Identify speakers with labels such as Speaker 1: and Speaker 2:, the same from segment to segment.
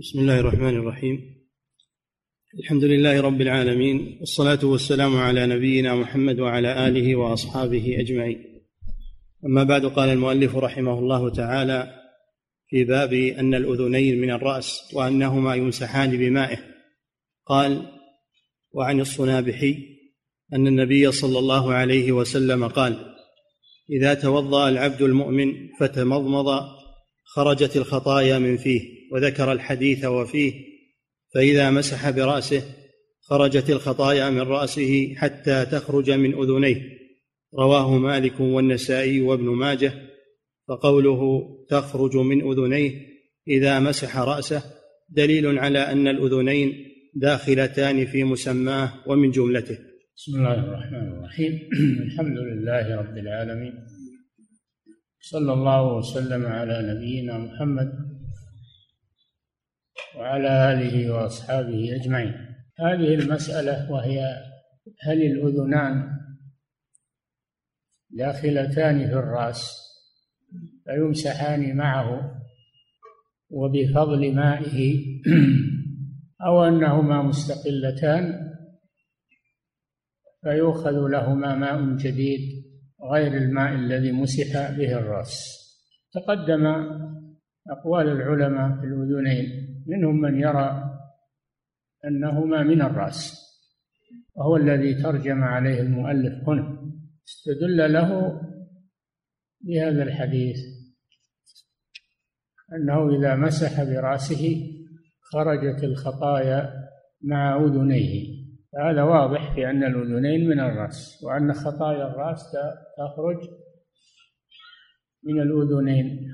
Speaker 1: بسم الله الرحمن الرحيم. الحمد لله رب العالمين والصلاة والسلام على نبينا محمد وعلى آله وأصحابه أجمعين. أما بعد قال المؤلف رحمه الله تعالى في باب أن الأذنين من الرأس وأنهما يمسحان بمائه. قال وعن الصنابحي أن النبي صلى الله عليه وسلم قال إذا توضأ العبد المؤمن فتمضمض خرجت الخطايا من فيه. وذكر الحديث وفيه فإذا مسح برأسه خرجت الخطايا من رأسه حتى تخرج من أذنيه. رواه مالك والنسائي وابن ماجه فقوله تخرج من أذنيه إذا مسح رأسه دليل على أن الأذنين داخلتان في مسماه ومن جملته.
Speaker 2: بسم الله الرحمن الرحيم. الحمد لله رب العالمين. صلى الله وسلم على نبينا محمد وعلى آله وأصحابه أجمعين. هذه المسألة وهي هل الأذنان داخلتان في الرأس فيمسحان معه وبفضل مائه أو أنهما مستقلتان فيؤخذ لهما ماء جديد غير الماء الذي مسح به الرأس. تقدم أقوال العلماء في الأذنين. منهم من يرى أنهما من الرأس وهو الذي ترجم عليه المؤلف هنا. استدل له بهذا الحديث أنه إذا مسح برأسه خرجت الخطايا مع أذنيه. فهذا واضح في أن الأذنين من الرأس وأن خطايا الرأس تخرج من الأذنين.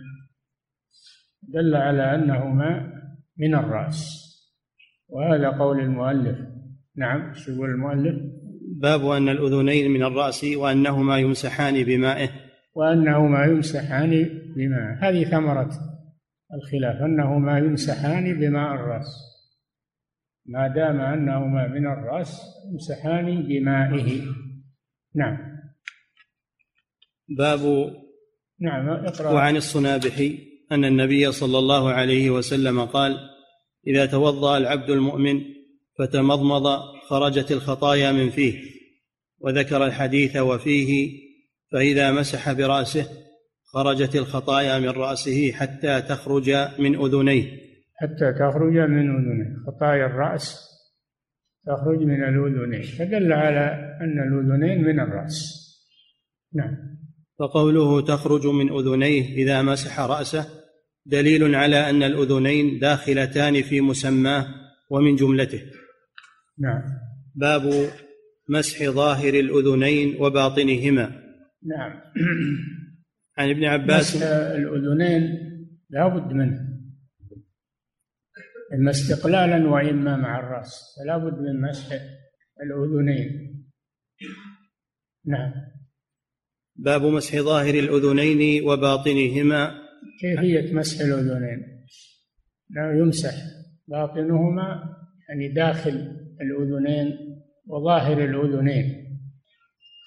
Speaker 2: دل على أنهما من الرأس. وهذا قول المؤلف. نعم شو يقول المؤلف؟
Speaker 1: باب أن الأذنين من الرأس وأنهما يمسحان بمائه.
Speaker 2: وأنهما يمسحان بماء. هذه ثمرة الخلاف. أنهما يمسحان بماء الرأس. ما دام أنهما من الرأس يمسحان بمائه. نعم.
Speaker 1: باب
Speaker 2: نعم
Speaker 1: اقرأ. وعن الصنابحي. أن النبي صلى الله عليه وسلم قال إذا توضأ العبد المؤمن فتمضمض خرجت الخطايا من فيه وذكر الحديث وفيه فإذا مسح برأسه خرجت الخطايا من رأسه حتى تخرج من أذنيه.
Speaker 2: حتى تخرج من أذنيه. خطايا الرأس تخرج من الأذنين. فدل على أن الأذنين من الرأس. نعم.
Speaker 1: فقوله تخرج من أذنيه إذا مسح رأسه دليل على أن الأذنين داخلتان في مسماه ومن جملته.
Speaker 2: نعم.
Speaker 1: باب مسح ظاهر الأذنين وباطنهما.
Speaker 2: نعم.
Speaker 1: عن ابن عباس
Speaker 2: مسح الأذنين لا بد منه. إما استقلالا وإما مع الرأس. فلا بد من مسح الأذنين. نعم.
Speaker 1: باب مسح ظاهر الأذنين وباطنهما.
Speaker 2: كيفية مسح الأذنين؟ لا يمسح باطنهما يعني داخل الأذنين وظاهر الأذنين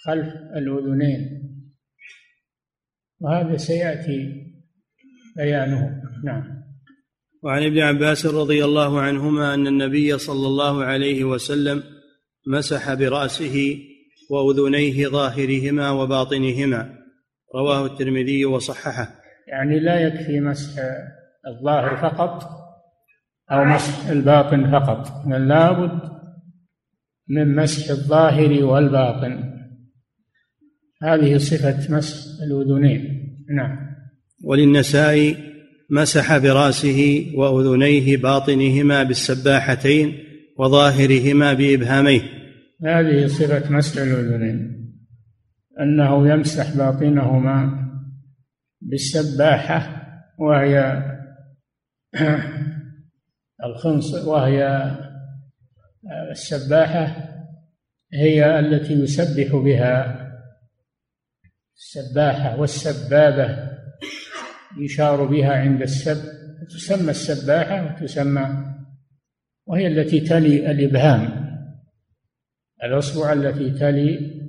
Speaker 2: خلف الأذنين. وهذا سيأتي بيانه. نعم.
Speaker 1: وعن ابن عباس رضي الله عنهما أن النبي صلى الله عليه وسلم مسح برأسه وأذنيه ظاهرهما وباطنهما. رواه الترمذي وصححه.
Speaker 2: يعني لا يكفي مسح الظاهر فقط أو مسح الباطن فقط. بل لابد من مسح الظاهر والباطن. هذه صفة مسح الأذنين. نعم.
Speaker 1: وللنساء مسح برأسه وأذنيه باطنهما بالسباحتين وظاهرهما بإبهاميه.
Speaker 2: هذه صفة مسح الأذنين أنه يمسح باطنهما بالسباحة وهي الخنص وهي السباحة هي التي يسبح بها. السباحة والسبابة يشار بها عند السب تسمى السباحة وتسمى وهي التي تلي الإبهام. الأصبع التي تلي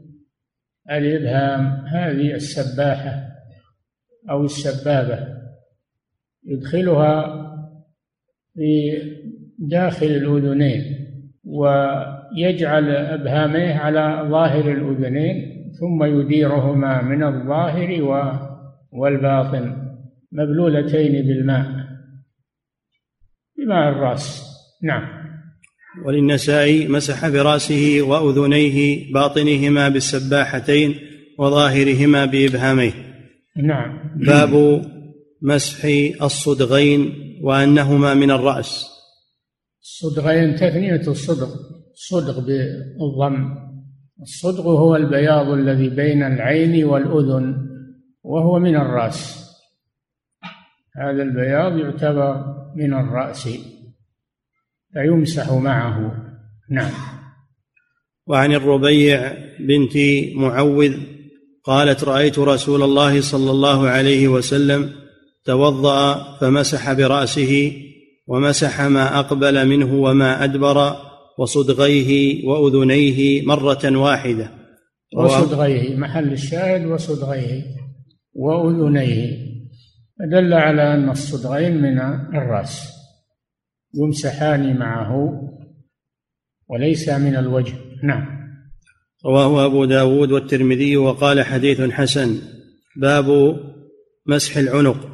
Speaker 2: الإبهام هذه السباحة أو السبابة يدخلها في داخل الأذنين ويجعل أبهاميه على ظاهر الأذنين ثم يديرهما من الظاهر والباطن مبلولتين بالماء بماء الرأس. نعم.
Speaker 1: وللنسائي مسح برأسه وأذنيه باطنهما بالسباحتين وظاهرهما بإبهاميه.
Speaker 2: نعم.
Speaker 1: باب مسح الصدغين وأنهما من الرأس.
Speaker 2: الصدغين تثنية الصدغ صدغ بالضم. الصدغ هو البياض الذي بين العين والأذن وهو من الرأس. هذا البياض يعتبر من الرأس. فيمسح معه. نعم.
Speaker 1: وعن الربيع بنت معوذ قالت رأيت رسول الله صلى الله عليه وسلم توضأ فمسح برأسه ومسح ما أقبل منه وما أدبر وصدغيه وأذنيه مرة واحدة.
Speaker 2: وصدغيه محل الشاهد وصدغيه وأذنيه. دل على أن الصدغين من الرأس. يمسحان معه وليس من الوجه. نعم.
Speaker 1: رواه أبو داود والترمذي وقال حديث حسن. باب مسح العنق.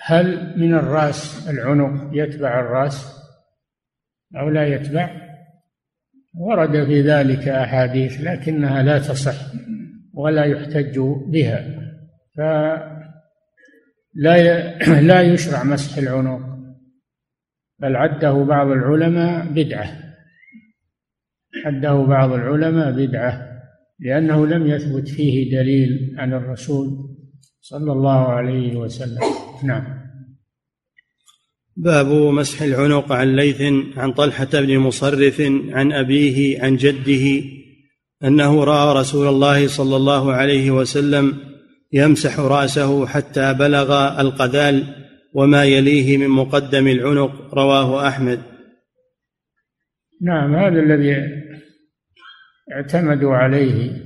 Speaker 2: هل من الرأس العنق يتبع الرأس أو لا يتبع؟ ورد في ذلك أحاديث لكنها لا تصح ولا يحتج بها. فلا لا يشرع مسح العنق. بل عده بعض العلماء بدعة. عده بعض العلماء بدعة لأنه لم يثبت فيه دليل عن الرسول صلى الله عليه وسلم. نعم.
Speaker 1: باب مسح العنق عن ليث عن طلحة بن مصرف عن أبيه عن جده أنه رأى رسول الله صلى الله عليه وسلم يمسح رأسه حتى بلغ القذال وما يليه من مقدم العنق رواه أحمد.
Speaker 2: نعم هذا الذي اعتمدوا عليه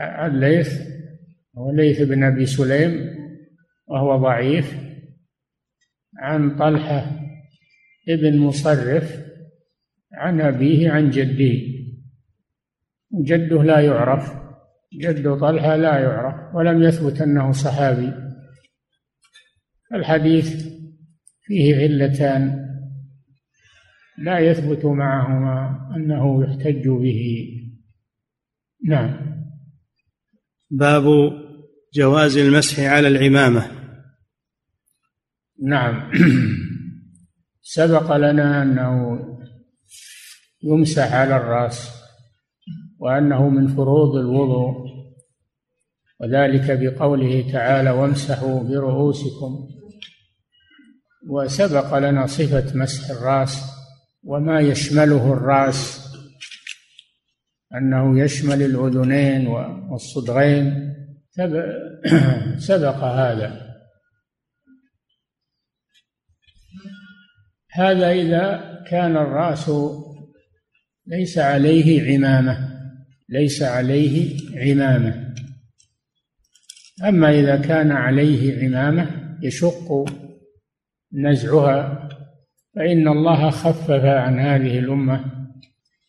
Speaker 2: الليث الليث بن أبي سليم وهو ضعيف عن طلحة ابن مصرف عن أبيه عن جده. جده لا يعرف جد طلحة لا يعرف ولم يثبت أنه صحابي. الحديث فيه علتان لا يثبت معهما أنه يحتج به. نعم.
Speaker 1: باب جواز المسح على العمامة.
Speaker 2: نعم. سبق لنا أنه يمسح على الرأس وأنه من فروض الوضوء وذلك بقوله تعالى وامسحوا برؤوسكم وسبق لنا صفة مسح الرأس وما يشمله الرأس أنه يشمل الأذنين والصدغين. سبق هذا. هذا إذا كان الرأس ليس عليه عمامة ليس عليه عمامة. أما إذا كان عليه عمامة يشق نزعها فإن الله خفف عن هذه الأمة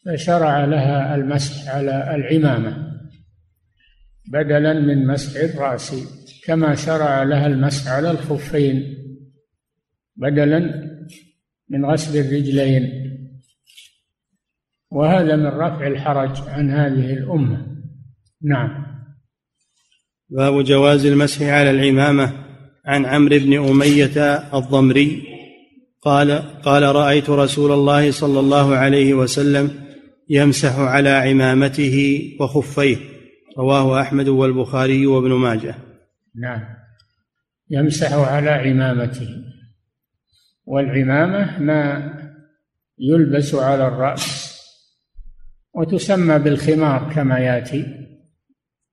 Speaker 2: فشرع لها المسح على العمامة بدلا من مسح الرأس كما شرع لها المسح على الخفين بدلا من غسل الرجلين. وهذا من رفع الحرج عن هذه الأمة. نعم.
Speaker 1: باب جواز المسح على العمامة. عن عمرو بن أمية الضمري قال قال رأيت رسول الله صلى الله عليه وسلم يمسح على عمامته وخفيه. رواه أحمد والبخاري وابن ماجه.
Speaker 2: نعم. يمسح على عمامته. والعمامة ما يلبس على الرأس وتسمى بالخمار كما يأتي.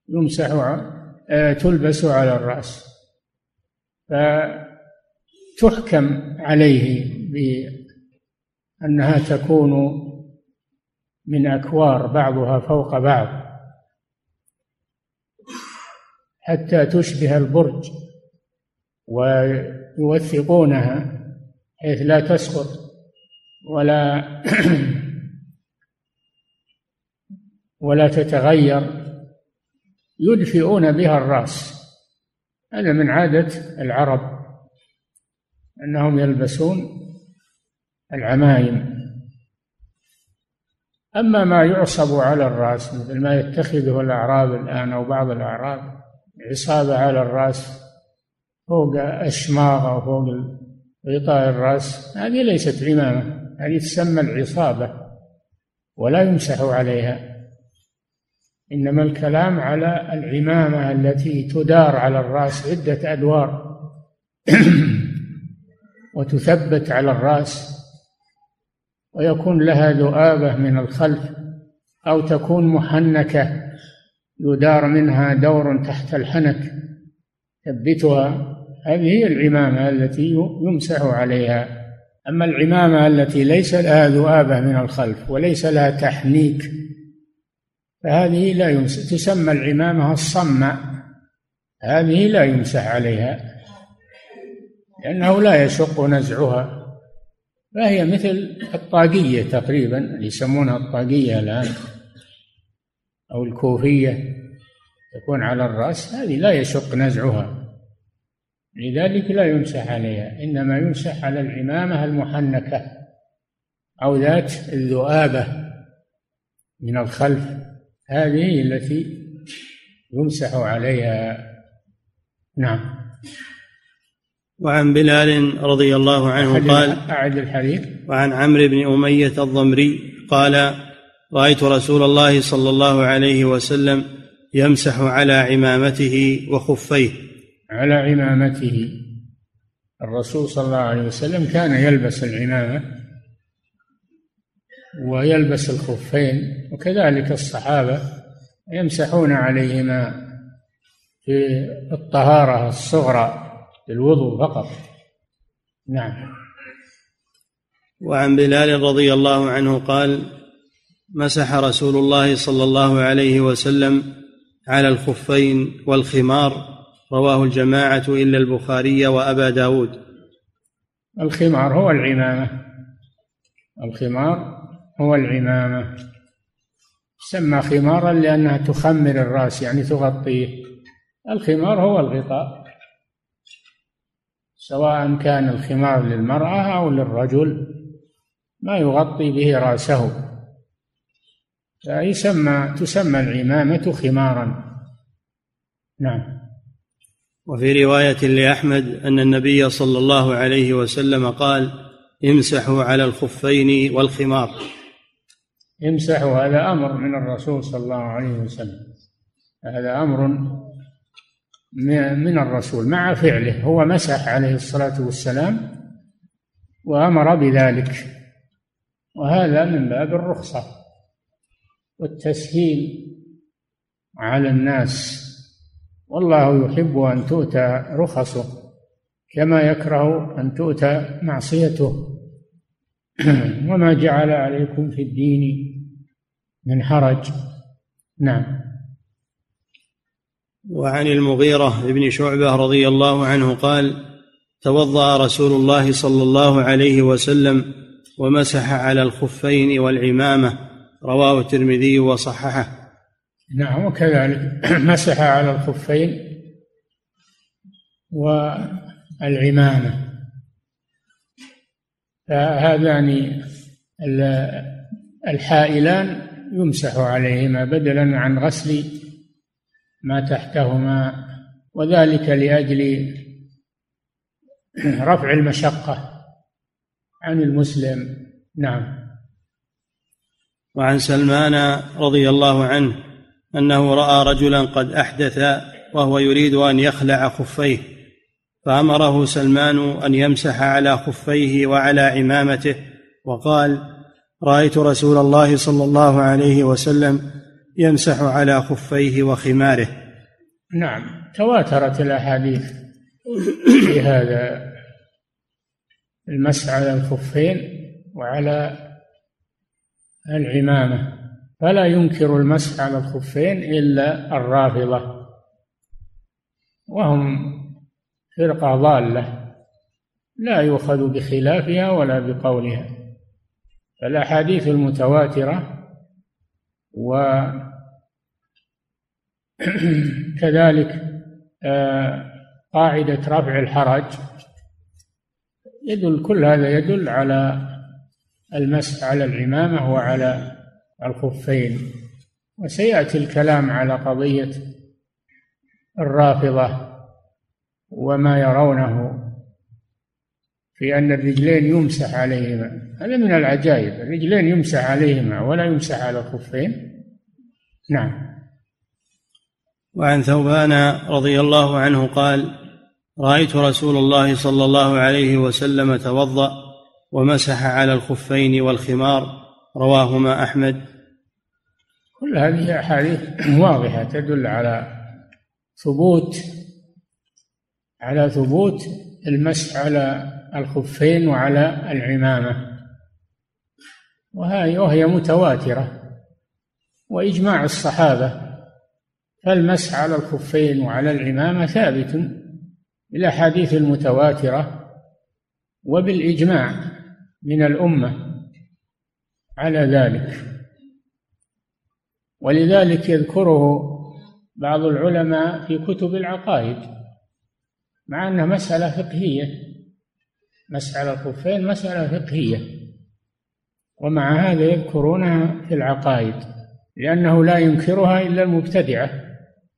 Speaker 2: يمسح آه، تلبس على الرأس. فتحكم عليه بأنها تكون من أكوار بعضها فوق بعض حتى تشبه البرج ويوثقونها حيث لا تسقط ولا ولا تتغير يدفئون بها الرأس. هذا من عادة العرب أنهم يلبسون العمايم. أما ما يعصب على الرأس مثل ما يتخذه الأعراب الآن أو بعض الأعراب عصابة على الرأس فوق الشماغ أو فوق غطاء الرأس هذه ليست عمامة هذه تسمى العصابة ولا يمسح عليها. إنما الكلام على العمامة التي تدار على الرأس عدة أدوار وتثبت على الرأس ويكون لها ذؤابة من الخلف أو تكون محنكة يدار منها دور تحت الحنك ثبتها هذه هي العمامة التي يمسح عليها. أما العمامة التي ليس لها ذؤابة من الخلف وليس لها تحنيك فهذه لا يمسح. تسمى العمامة الصماء. هذه لا يمسح عليها لأنه لا يشق نزعها. فهي مثل الطاقية تقريبا يسمونها الطاقية الآن أو الكوفية تكون على الرأس. هذه لا يشق نزعها. لذلك لا يمسح عليها إنما يمسح على العمامة المحنكة أو ذات الذؤابة من الخلف. هذه التي يمسح عليها. نعم.
Speaker 1: وعن بلال رضي الله عنه قال
Speaker 2: أعد الحديث
Speaker 1: وعن عمرو بن أمية الضمري قال رأيت رسول الله صلى الله عليه وسلم يمسح على عمامته وخفيه.
Speaker 2: على عمامته. الرسول صلى الله عليه وسلم كان يلبس العمامة. ويلبس الخفين وكذلك الصحابة يمسحون عليهما في الطهارة الصغرى الوضوء فقط. نعم.
Speaker 1: وعن بلال رضي الله عنه قال مسح رسول الله صلى الله عليه وسلم على الخفين والخمار رواه الجماعة إلا البخاري وأبا داود.
Speaker 2: الخمار هو العمامة. الخمار هو العمامة. سمى خمارا لأنها تخمر الرأس يعني تغطيه الخمار هو الغطاء. سواء كان الخمار للمرأة أو للرجل ما يغطي به رأسه. فيسمى تسمى العمامة خمارا. نعم.
Speaker 1: وفي رواية لأحمد أن النبي صلى الله عليه وسلم قال امسحوا على الخفين والخمار.
Speaker 2: امسحوا هذا أمر من الرسول صلى الله عليه وسلم. هذا أمر من الرسول مع فعله. هو مسح عليه الصلاة والسلام وأمر بذلك. وهذا من باب الرخصة والتسهيل على الناس. والله يحب أن تؤتى رخصه كما يكره أن تؤتى معصيته. وما جعل عليكم في الدين من حرج نعم.
Speaker 1: وعن المغيرة بن شعبة رضي الله عنه قال توضأ رسول الله صلى الله عليه وسلم ومسح على الخفين والعمامة. رواه الترمذي وصححه.
Speaker 2: نعم وكذلك مسح على الخفين والعمامة. فهذان الحائلان يمسح عليهما بدلا عن غسل ما تحتهما وذلك لأجل رفع المشقة عن المسلم. نعم.
Speaker 1: وعن سلمان رضي الله عنه أنه رأى رجلا قد أحدث وهو يريد أن يخلع خفيه فأمره سلمان أن يمسح على خفيه وعلى عمامته وقال رأيت رسول الله صلى الله عليه وسلم يمسح على خفيه وخماره.
Speaker 2: نعم تواترت الأحاديث في هذا المسح على الخفين وعلى العمامة. فلا ينكر المسح على الخفين إلا الرافضة. وهم فرقة ضالة لا يؤخذ بخلافها ولا بقولها. فالأحاديث المتواترة وكذلك آه، قاعدة رفع الحرج. يدل كل هذا يدل على المسح على العمامة وعلى الخفين. وسيأتي الكلام على قضية الرافضة وما يرونه في أن الرجلين يمسح عليهما. هذا من العجائب. الرجلين يمسح عليهما ولا يمسح على الخفين. نعم.
Speaker 1: وعن ثوبان رضي الله عنه قال رأيت رسول الله صلى الله عليه وسلم توضأ ومسح على الخفين والخمار. رواهما أحمد.
Speaker 2: كل هذه أحاديث واضحة تدل على ثبوت على ثبوت المسح على الخفين وعلى العمامة. وهي وهي متواترة. وإجماع الصحابة. فالمسح على الخفين وعلى العمامة ثابت بالأحاديث المتواترة وبالإجماع من الأمة على ذلك. ولذلك يذكره بعض العلماء في كتب العقائد مع أنها مسألة فقهية. مسألة الخفين مسألة فقهية. ومع هذا يذكرونها في العقائد لأنه لا ينكرها إلا المبتدعة.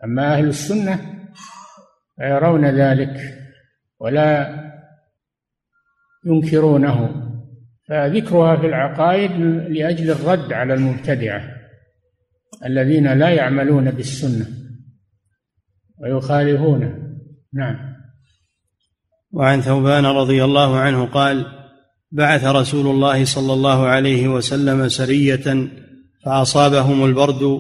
Speaker 2: أما أهل السنة فيرون ذلك ولا ينكرونه. فذكرها في العقائد لأجل الرد على المبتدعة الذين لا يعملون بالسنة ويخالفونه. نعم.
Speaker 1: وعن ثوبان رضي الله عنه قال بعث رسول الله صلى الله عليه وسلم سرية فأصابهم البرد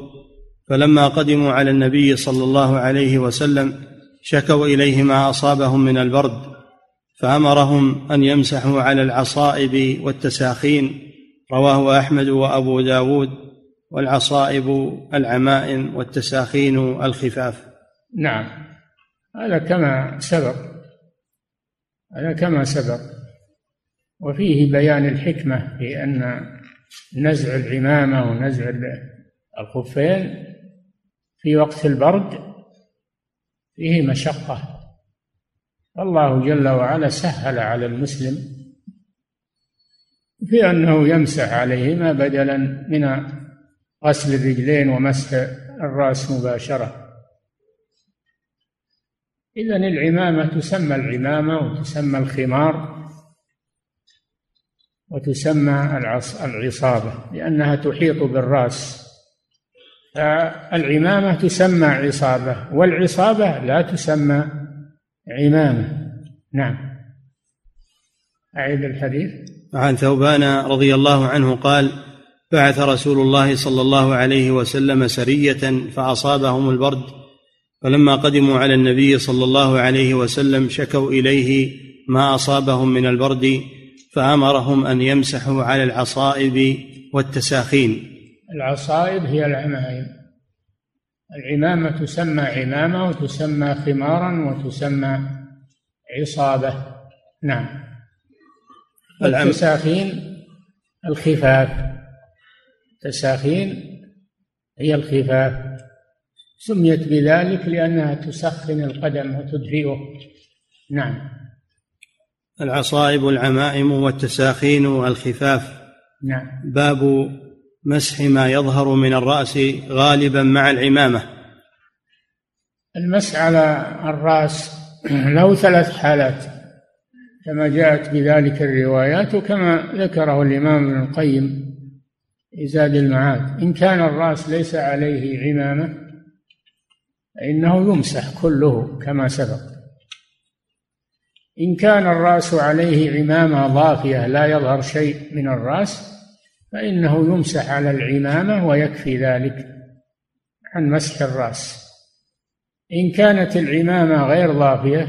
Speaker 1: فلما قدموا على النبي صلى الله عليه وسلم شكوا إليه ما أصابهم من البرد فأمرهم أن يمسحوا على العصائب والتساخين رواه أحمد وأبو داود والعصائب العمائم والتساخين الخفاف.
Speaker 2: نعم هذا كما سبق. هذا كما سبق. وفيه بيان الحكمة في أن نزع العمامة ونزع الخفين في وقت البرد فيه مشقة. الله جل وعلا سهل على المسلم في أنه يمسح عليهما بدلا من غسل الرجلين ومسح الرأس مباشرة. إذا العمامة تسمى العمامة وتسمى الخمار وتسمى العصابة لأنها تحيط بالرأس. العمامة تسمى عصابة والعصابة لا تسمى عمامة. نعم. أعيد الحديث.
Speaker 1: عن ثوبان رضي الله عنه قال بعث رسول الله صلى الله عليه وسلم سرية فأصابهم البرد فلما قدموا على النبي صلى الله عليه وسلم شكوا إليه ما أصابهم من البرد فأمرهم أن يمسحوا على العصائب والتساخين.
Speaker 2: العصائب هي العمائم. العمامة تسمى عمامة وتسمى خمارا وتسمى عصابة. نعم. التساخين الخفاف. تساخين هي الخفاف. سميت بذلك لأنها تسخن القدم وتدفئه. نعم.
Speaker 1: العصائب العمائم والتساخين الخفاف
Speaker 2: نعم.
Speaker 1: باب مسح ما يظهر من الرأس غالبا مع العمامة.
Speaker 2: المسح على الرأس له ثلاث حالات كما جاءت بذلك الروايات وكما ذكره الإمام ابن القيم في زاد المعاد. إن كان الرأس ليس عليه عمامة فإنه يمسح كله كما سبق. إن كان الرأس عليه عمامة ضافية لا يظهر شيء من الرأس فإنه يمسح على العمامة ويكفي ذلك عن مسح الرأس. إن كانت العمامة غير ضافية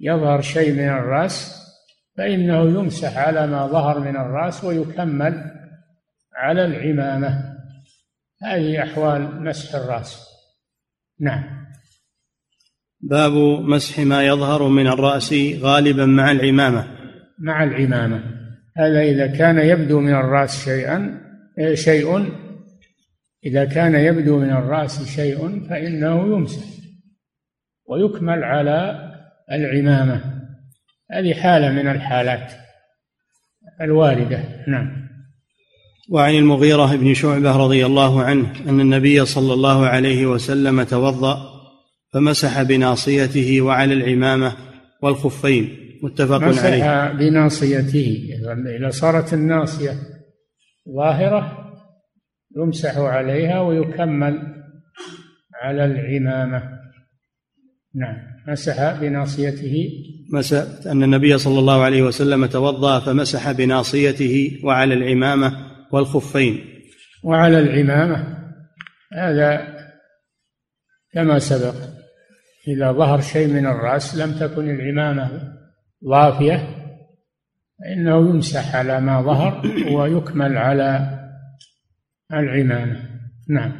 Speaker 2: يظهر شيء من الرأس فإنه يمسح على ما ظهر من الرأس ويكمل على العمامة. هذه أحوال مسح الرأس. نعم.
Speaker 1: باب مسح ما يظهر من الرأس غالبا مع العمامة.
Speaker 2: مع العمامة. هذا إذا كان يبدو من الرأس شيئا شيء. إذا كان يبدو من الرأس شيء فإنه يمسح ويكمل على العمامة. هذه حالة من الحالات الواردة. نعم.
Speaker 1: وعن المغيرة بن شعبة رضي الله عنه أن النبي صلى الله عليه وسلم توضأ فمسح بناصيته وعلى العمامة والخفين متفق
Speaker 2: مسح
Speaker 1: عليه.
Speaker 2: مسح بناصيته إذا صارت الناصية ظاهرة يمسح عليها ويكمل على العمامة. نعم مسح بناصيته.
Speaker 1: مسح أن النبي صلى الله عليه وسلم توضأ فمسح بناصيته وعلى العمامة والخفين.
Speaker 2: وعلى العمامة هذا كما سبق إذا ظهر شيء من الرأس لم تكن العمامة ضافية فإنه يمسح على ما ظهر ويكمل على العمامة. نعم.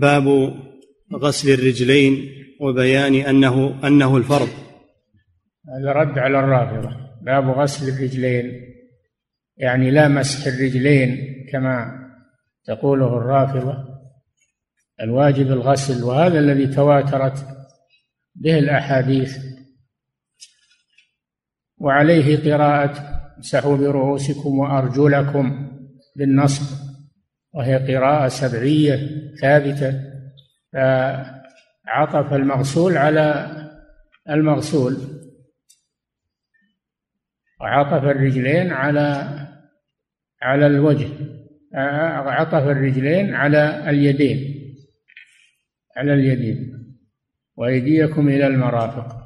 Speaker 1: باب غسل الرجلين وبيان أنه أنه الفرض.
Speaker 2: هذا رد على الرافضة. باب غسل الرجلين. يعني لا مسح الرجلين كما تقوله الرافضة الواجب الغسل وهذا الذي تواترت به الأحاديث. وعليه قراءة امسحوا برؤوسكم وأرجلكم بالنصب وهي قراءة سبعية ثابتة فعطف المغسول على المغسول وعطف الرجلين على على الوجه عطف الرجلين على اليدين على اليدين وأيديكم إلى المرافق.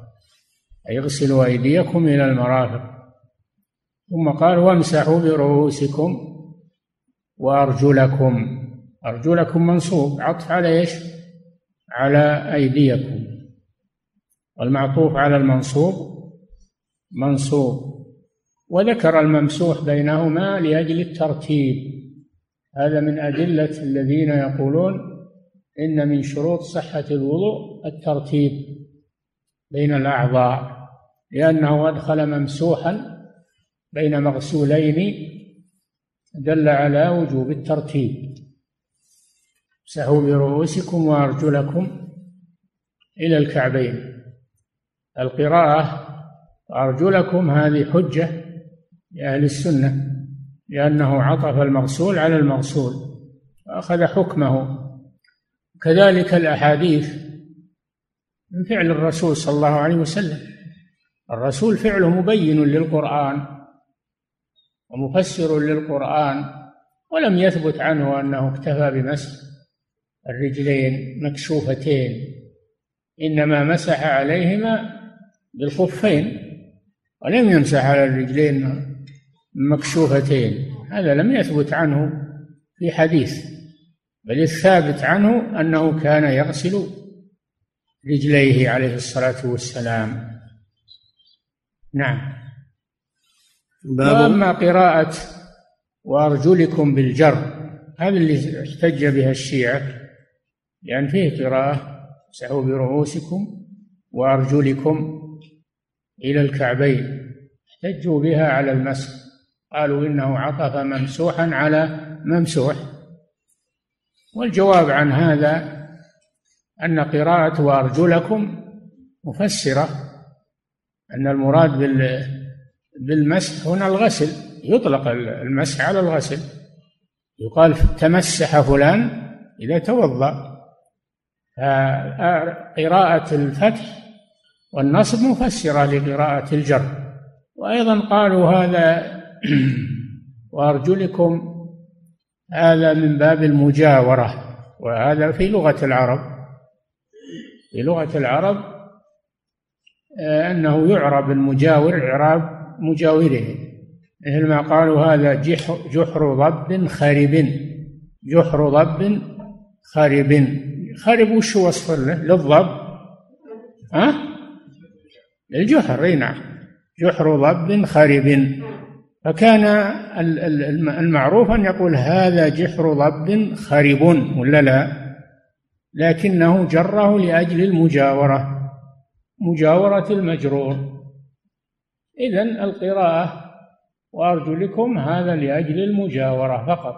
Speaker 2: أي اغسلوا أيديكم إلى المرافق. ثم قال وامسحوا برؤوسكم وأرجلكم. أرجلكم منصوب عطف على إيش؟ على أيديكم. والمعطوف على المنصوب منصوب. وذكر الممسوح بينهما لأجل الترتيب. هذا من أدلة الذين يقولون إن من شروط صحة الوضوء الترتيب بين الأعضاء لأنه أدخل ممسوحا بين مغسولين دل على وجوب الترتيب. سهوا برؤوسكم وأرجلكم إلى الكعبين. القراءة أرجلكم هذه حجة لأهل السنة لأنه عطف المغسول على المغسول وأخذ حكمه. كذلك الأحاديث من فعل الرسول صلى الله عليه وسلم. الرسول فعله مبين للقرآن ومفسر للقرآن ولم يثبت عنه أنه اكتفى بمسح الرجلين مكشوفتين إنما مسح عليهما بالخفين ولم يمسح على الرجلين مكشوفتين. هذا لم يثبت عنه في حديث بل الثابت عنه أنه كان يغسل رجليه عليه الصلاة والسلام. نعم. باب وأما قراءة وأرجلكم بالجر هذا اللي احتج بها الشيعة لأن فيه قراءة سعوا برؤوسكم وأرجلكم إلى الكعبين احتجوا بها على المسح قالوا إنه عطف ممسوحا على ممسوح. والجواب عن هذا أن قراءة وأرجلكم مفسرة أن المراد بالمسح هنا الغسل يطلق المسح على الغسل. يقال تمسح فلان إذا توضأ. قراءة الفتح والنصب مفسرة لقراءة الجر. وأيضا قالوا هذا وأرجلكم هذا من باب المجاورة وهذا في لغة العرب. في لغة العرب آه، أنه يعرب المجاور إعراب مجاوره. مثل ما قالوا هذا جحر ضب خرب جحر ضب خرب. خرب وش وصف له للضب؟ ها؟ الجحر إي نعم. جحر ضب خرب. فكان المعروف أن يقول هذا جحر ضب خرب ولا لا؟ لكنه جره لأجل المجاورة مجاورة المجرور. إذا القراءة وأرجلكم هذا لأجل المجاورة فقط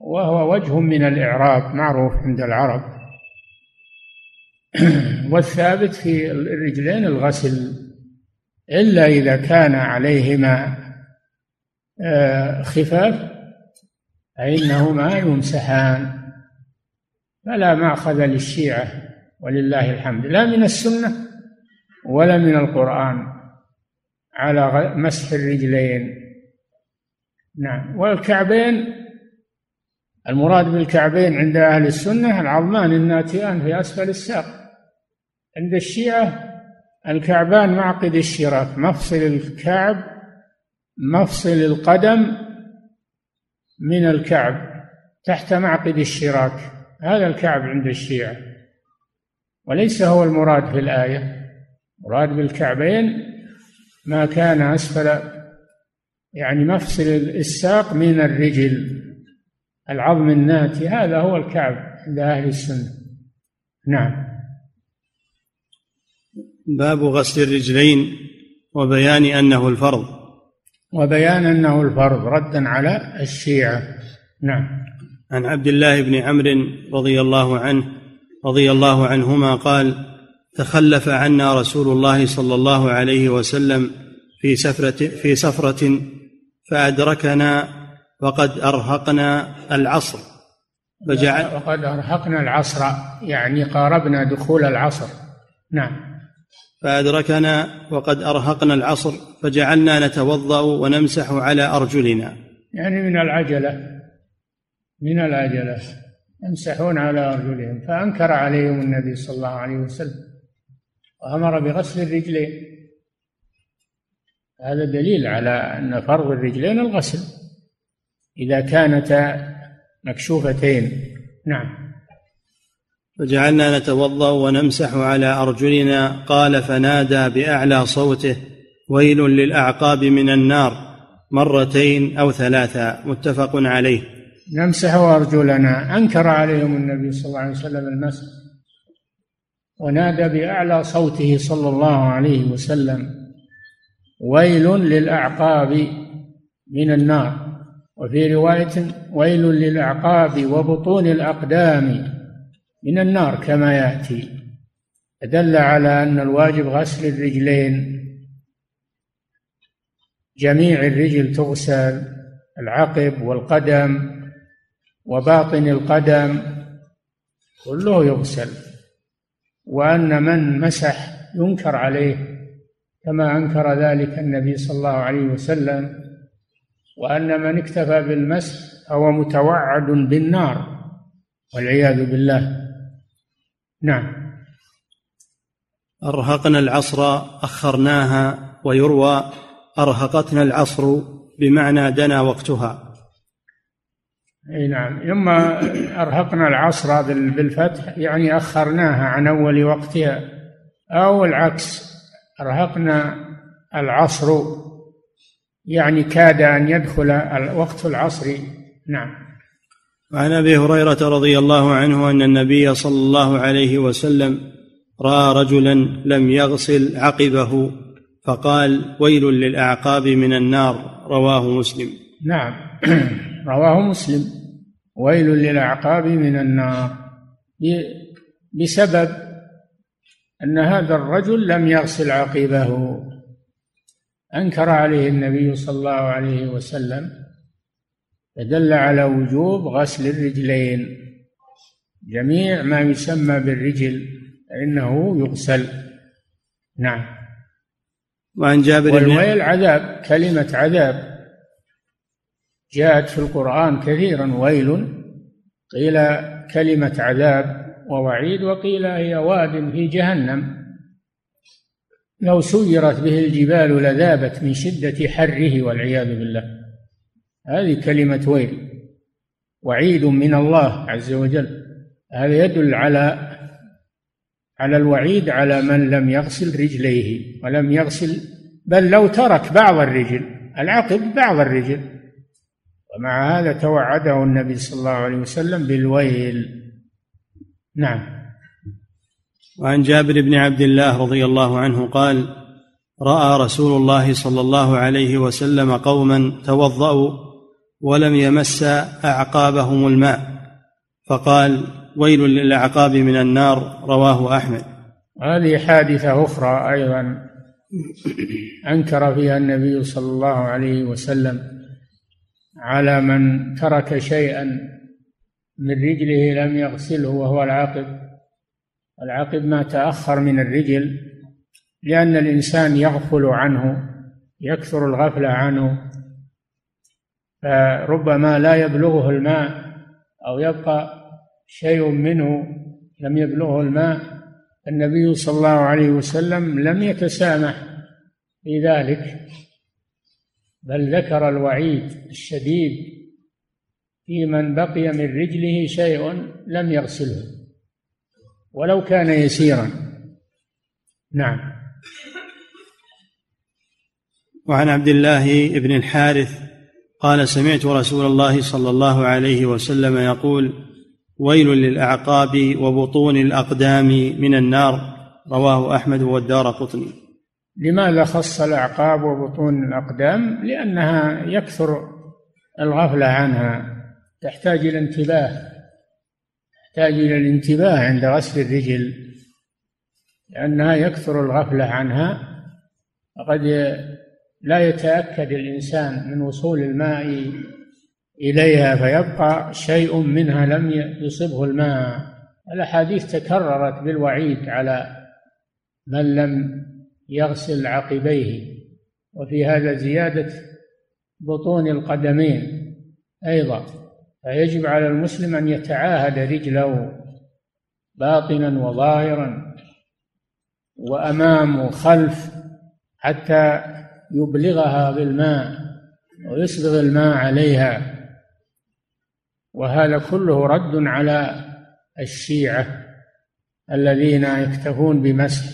Speaker 2: وهو وجه من الإعراب معروف عند العرب. والثابت في الرجلين الغسل. إلا إذا كان عليهما آه، خفاف فإنهما يمسحان. فلا مأخذ للشيعة ولله الحمد. لا من السنة ولا من القرآن على مسح الرجلين. نعم. والكعبين المراد بالكعبين عند أهل السنة العظمان الناتئان في أسفل الساق. عند الشيعة الكعبان معقد الشراك مفصل الكعب مفصل القدم من الكعب تحت معقد الشراك هذا الكعب عند الشيعة. وليس هو المراد في الآية. مراد بالكعبين ما كان أسفل يعني مفصل الساق من الرجل. العظم الناتي هذا هو الكعب عند أهل السنة. نعم.
Speaker 1: باب غسل الرجلين وبيان أنه الفرض.
Speaker 2: وبيان أنه الفرض ردا على الشيعة. نعم.
Speaker 1: عن عبد الله بن عمرو رضي الله عنه رضي الله عنهما قال تخلف عنا رسول الله صلى الله عليه وسلم في سفرة في سفرة فأدركنا وقد أرهقنا العصر.
Speaker 2: فجعل وقد أرهقنا العصر يعني قاربنا دخول العصر. نعم.
Speaker 1: فأدركنا وقد أرهقنا العصر فجعلنا نتوضأ ونمسح على أرجلنا.
Speaker 2: يعني من العجلة من العجلة يمسحون على أرجلهم. فأنكر عليهم النبي صلى الله عليه وسلم وأمر بغسل الرجلين. هذا دليل على أن فرض الرجلين الغسل إذا كانتا مكشوفتين. نعم.
Speaker 1: فجعلنا نتوضأ ونمسح على أرجلنا. قال فنادى بأعلى صوته ويل للأعقاب من النار. مرتين أو ثلاثا متفق عليه.
Speaker 2: نمسح أرجلنا. أنكر عليهم النبي صلى الله عليه وسلم المسح. ونادى بأعلى صوته صلى الله عليه وسلم ويل للأعقاب من النار. وفي رواية ويل للأعقاب وبطون الأقدام. من النار كما يأتي. دل على أن الواجب غسل الرجلين. جميع الرجل تغسل العقب والقدم وباطن القدم كله يغسل. وأن من مسح ينكر عليه كما أنكر ذلك النبي صلى الله عليه وسلم. وأن من اكتفى بالمسح فهو متوعد بالنار والعياذ بالله. نعم.
Speaker 1: أرهقنا العصر أخرناها ويروى أرهقتنا العصر بمعنى دنا وقتها.
Speaker 2: إي نعم. اما أرهقنا العصر بالفتح يعني أخرناها عن أول وقتها. أو العكس أرهقنا العصر يعني كاد أن يدخل وقت العصر. نعم.
Speaker 1: وعن أبي هريرة رضي الله عنه أن النبي صلى الله عليه وسلم رأى رجلا لم يغسل عقبه فقال ويل للأعقاب من النار. رواه مسلم.
Speaker 2: نعم. رواه مسلم. ويل للأعقاب من النار. بسبب أن هذا الرجل لم يغسل عقبه. أنكر عليه النبي صلى الله عليه وسلم فدل على وجوب غسل الرجلين. جميع ما يسمى بالرجل فإنه يغسل. نعم.
Speaker 1: وعن جابر
Speaker 2: والويل عذاب كلمة عذاب. جاءت في القرآن كثيرا ويل قيل كلمة عذاب ووعيد وقيل هي واد في جهنم. لو سيرت به الجبال لذابت من شدة حره والعياذ بالله. هذه كلمة ويل. وعيد من الله عز وجل. هذا يدل على على الوعيد على من لم يغسل رجليه ولم يغسل بل لو ترك بعض الرجل العقب بعض الرجل. ومع هذا توعده النبي صلى الله عليه وسلم بالويل. نعم.
Speaker 1: وعن جابر بن عبد الله رضي الله عنه قال رأى رسول الله صلى الله عليه وسلم قوما توضأوا ولم يمس أعقابهم الماء. فقال ويل للأعقاب من النار رواه أحمد.
Speaker 2: هذه حادثة أخرى أيضا أنكر فيها النبي صلى الله عليه وسلم على من ترك شيئا من رجله لم يغسله وهو العاقب. العقب ما تأخر من الرجل لأن الإنسان يغفل عنه يكثر الغفلة عنه فربما لا يبلغه الماء أو يبقى شيء منه لم يبلغه الماء النبي صلى الله عليه وسلم لم يتسامح في ذلك بل ذكر الوعيد الشديد في من بقي من رجله شيء لم يغسله ولو كان يسيرا. نعم.
Speaker 1: وعن عبد الله بن الحارث قال سمعت رسول الله صلى الله عليه وسلم يقول ويل للأعقاب وبطون الأقدام من النار. رواه أحمد والدار قطني.
Speaker 2: لماذا خص الأعقاب وبطون الأقدام؟ لأنها يكثر الغفله عنها تحتاج إلى انتباه تحتاج إلى الانتباه عند غسل الرجل لأنها يكثر الغفلة عنها وقد لا يتأكد الإنسان من وصول الماء إليها فيبقى شيء منها لم يصبه الماء. الأحاديث تكررت بالوعيد على من لم يغسل عقبيه وفي هذا زيادة بطون القدمين أيضا. فيجب على المسلم أن يتعاهد رجله باطنا وظاهرا وأمام وخلف حتى يبلغها بالماء ويسبغ الماء عليها. وهذا كله رد على الشيعة الذين يكتفون بمسح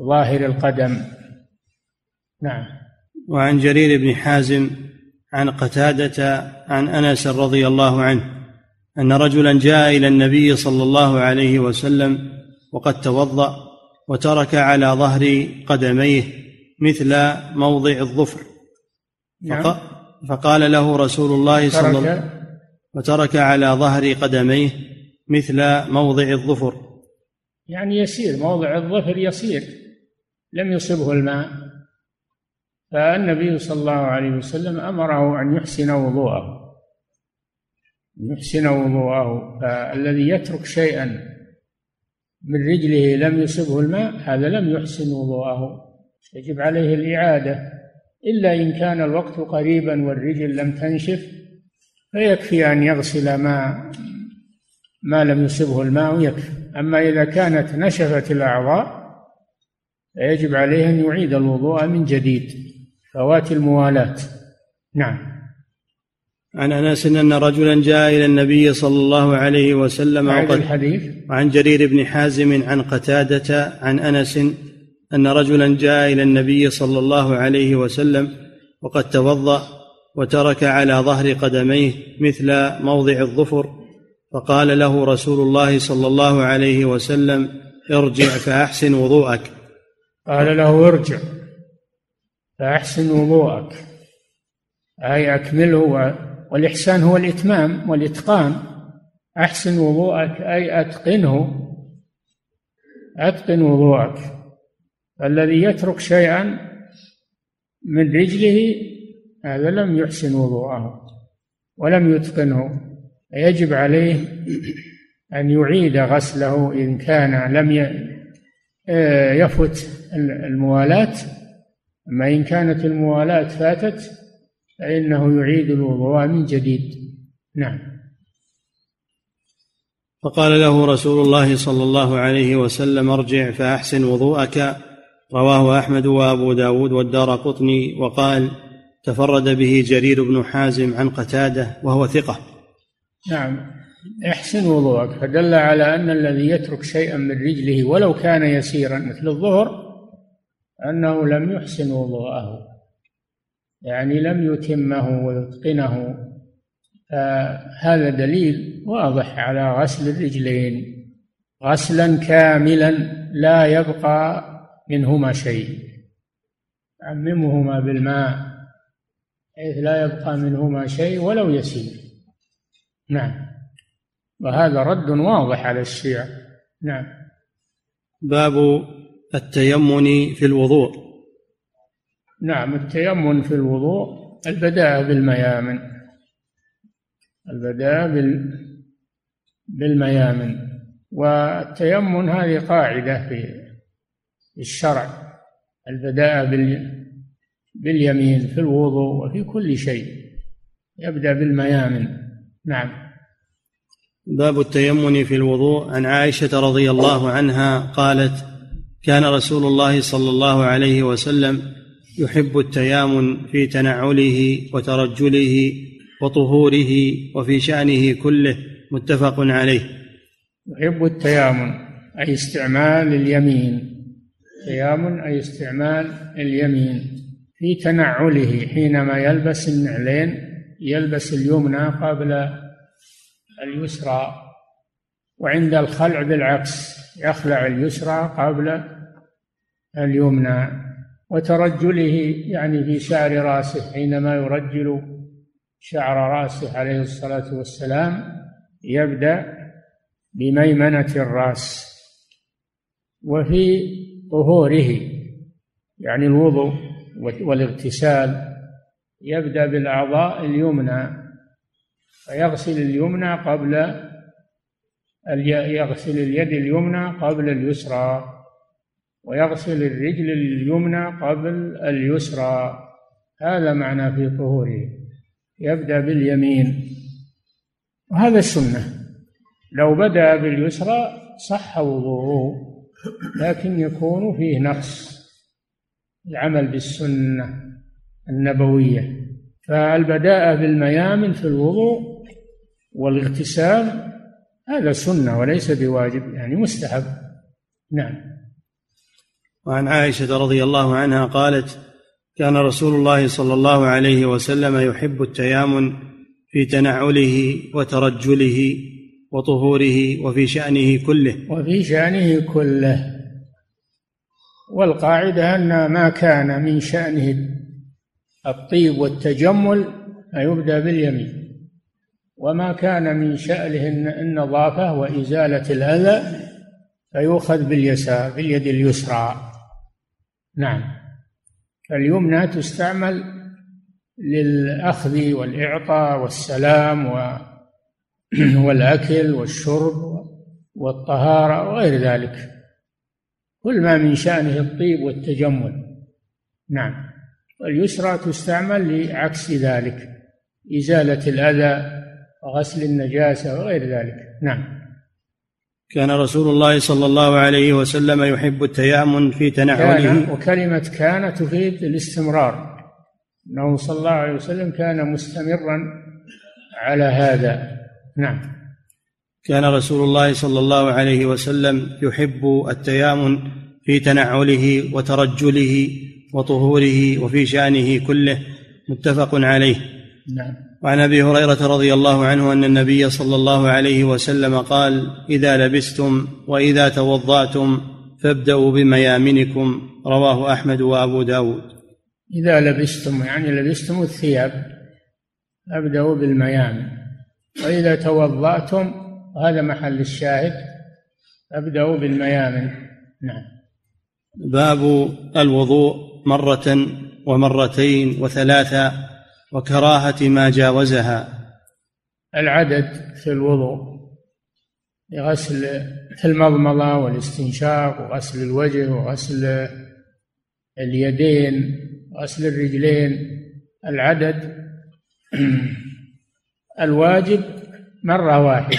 Speaker 2: ظاهر القدم. نعم.
Speaker 1: وعن جرير بن حازم عن قتادة عن أنس رضي الله عنه أن رجلا جاء إلى النبي صلى الله عليه وسلم وقد توضأ وترك على ظهر قدميه مثل موضع الظفر. نعم. فقال له رسول الله صلى الله عليه وسلم وترك على ظهر قدميه مثل موضع الظفر.
Speaker 2: يعني يسير موضع الظفر يسير. لم يصبه الماء. فالنبي صلى الله عليه وسلم أمره أن يحسن وضوءه. يحسن وضوءه. فالذي يترك شيئا من رجله لم يصبه الماء هذا لم يحسن وضوءه. يجب عليه الإعادة. إلا إن كان الوقت قريبا والرجل لم تنشف فيكفي أن يغسل ما ما لم يصبه الماء يكفي أما إذا كانت نشفت الأعضاء فيجب عليه أن يعيد الوضوء من جديد. فوات الموالاة نعم.
Speaker 1: عن أنس أن رجلا جاء إلى النبي صلى الله عليه وسلم
Speaker 2: وقد الحديث.
Speaker 1: وعن جرير بن حازم عن قتادة عن أنس أن رجلا جاء إلى النبي صلى الله عليه وسلم وقد توضأ وترك على ظهر قدميه مثل موضع الظفر فقال له رسول الله صلى الله عليه وسلم ارجع فأحسن وضوءك.
Speaker 2: قال له ارجع فأحسن وضوءك. أي أكمله والإحسان هو الإتمام والإتقان. أحسن وضوءك أي أتقنه أتقن وضوءك. الذي يترك شيئا من رجله هذا لم يحسن وضوءه ولم يتقنه. يجب عليه أن يعيد غسله إن كان لم يفت الموالاة أما إن كانت الموالاة فاتت فإنه يعيد الوضوء من جديد. نعم.
Speaker 1: فقال له رسول الله صلى الله عليه وسلم ارجع فأحسن وضوءك. رواه أحمد وأبو داود والدار قطني وقال تفرد به جرير بن حازم عن قتادة وهو ثقة.
Speaker 2: نعم. احسن وضوءك. فدل على أن الذي يترك شيئا من رجله ولو كان يسيرا مثل الظهر أنه لم يحسن وضوءه. يعني لم يتمه ويتقنه. هذا دليل واضح على غسل الرجلين. غسلا كاملا لا يبقى منهما شيء. عممهما بالماء حيث لا يبقى منهما شيء ولو يسير. نعم. وهذا رد واضح على الشيعة. نعم.
Speaker 1: باب التيمن في الوضوء.
Speaker 2: نعم التيمن في الوضوء البداء بالميامن. البداء بالميامن. والتيمن هذه قاعدة في الشرع البداء باليمين في الوضوء وفي كل شيء. يبدأ بالميامن. نعم.
Speaker 1: باب التيمن في الوضوء. عن عائشة رضي الله عنها قالت كان رسول الله صلى الله عليه وسلم يحب التيامن في تنعله وترجله وطهوره وفي شأنه كله. متفق عليه.
Speaker 2: يحب التيامن أي استعمال اليمين. تيامن أي استعمال اليمين في تنعله حينما يلبس النعلين يلبس اليمنى قبل اليسرى وعند الخلع بالعكس يخلع اليسرى قبل اليمنى. وترجله يعني في شعر راسه حينما يرجل شعر راسه عليه الصلاة والسلام يبدأ بميمنة الرأس. وفي طهوره يعني الوضوء والإغتسال يبدأ بالأعضاء اليمنى فيغسل اليمنى قبل يغسل اليد اليمنى قبل اليسرى ويغسل الرجل اليمنى قبل اليسرى. هذا معنى في طهوره يبدأ باليمين. وهذا السنة لو بدأ باليسرى صح وضوءه. لكن يكون فيه نقص العمل بالسنة النبوية. فالبداء بالميامن في الوضوء والاغتسال هذا سنة وليس بواجب يعني مستحب. نعم.
Speaker 1: وعن عائشة رضي الله عنها قالت كان رسول الله صلى الله عليه وسلم يحب التيامن في تنعله وترجله وطهوره وفي شأنه كله.
Speaker 2: وفي شأنه كله. والقاعدة أن ما كان من شأنه الطيب والتجمل فيبدأ باليمين. وما كان من شأنه النظافة وإزالة الأذى فيؤخذ باليسار باليد اليسرى. نعم. اليمنى تستعمل للأخذ والإعطاء والسلام والأكل والشرب والطهارة وغير ذلك. كل ما من شأنه الطيب والتجمل. نعم. واليسرى تستعمل لعكس ذلك إزالة الأذى وغسل النجاسة وغير ذلك. نعم.
Speaker 1: كان رسول الله صلى الله عليه وسلم يحب التيامن في تنعله
Speaker 2: وكلمة كان تفيد الاستمرار. أنه صلى الله عليه وسلم كان مستمرا على هذا. نعم.
Speaker 1: كان رسول الله صلى الله عليه وسلم يحب التيامن في تنعله وترجله وطهوره وفي شأنه كله متفق عليه.
Speaker 2: نعم.
Speaker 1: وعن أبي هريرة رضي الله عنه أن النبي صلى الله عليه وسلم قال إذا لبستم وإذا توضأتم فابدأوا بميامنكم. رواه أحمد وأبو داود.
Speaker 2: إذا لبستم يعني لبستم الثياب أبدأوا بالميامن. وإذا توضأتم هذا محل الشاهد. أبدأوا بالميامن. نعم.
Speaker 1: باب الوضوء مرة ومرتين وثلاثا وكراهة ما جاوزها.
Speaker 2: العدد في الوضوء. لغسل في المضمضة والاستنشاق وغسل الوجه وغسل اليدين وغسل الرجلين. العدد الواجب مرة واحدة.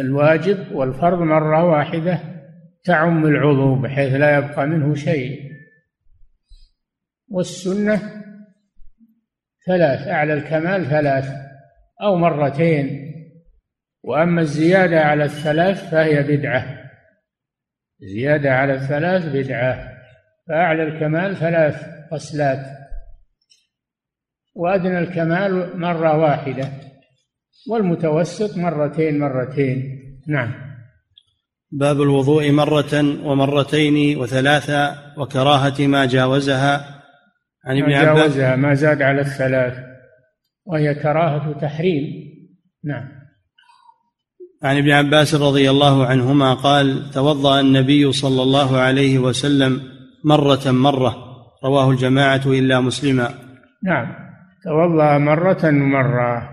Speaker 2: الواجب والفرض مرة واحدة تعم العضو بحيث لا يبقى منه شيء. والسنة ثلاث أعلى الكمال ثلاث أو مرتين. وأما الزيادة على الثلاث فهي بدعة. زيادة على الثلاث بدعة فأعلى الكمال ثلاث غسلات وأدنى الكمال مرة واحدة والمتوسط مرتين مرتين. نعم.
Speaker 1: باب الوضوء مرة ومرتين وثلاثة وكراهة ما جاوزها.
Speaker 2: عن ابن عباس جاوزها ما زاد على الثلاث. وهي كراهة تحريم. نعم.
Speaker 1: عن ابن عباس رضي الله عنهما قال توضأ النبي صلى الله عليه وسلم مرة مرة. رواه الجماعة إلا مسلما.
Speaker 2: نعم. توضأ مرة مرة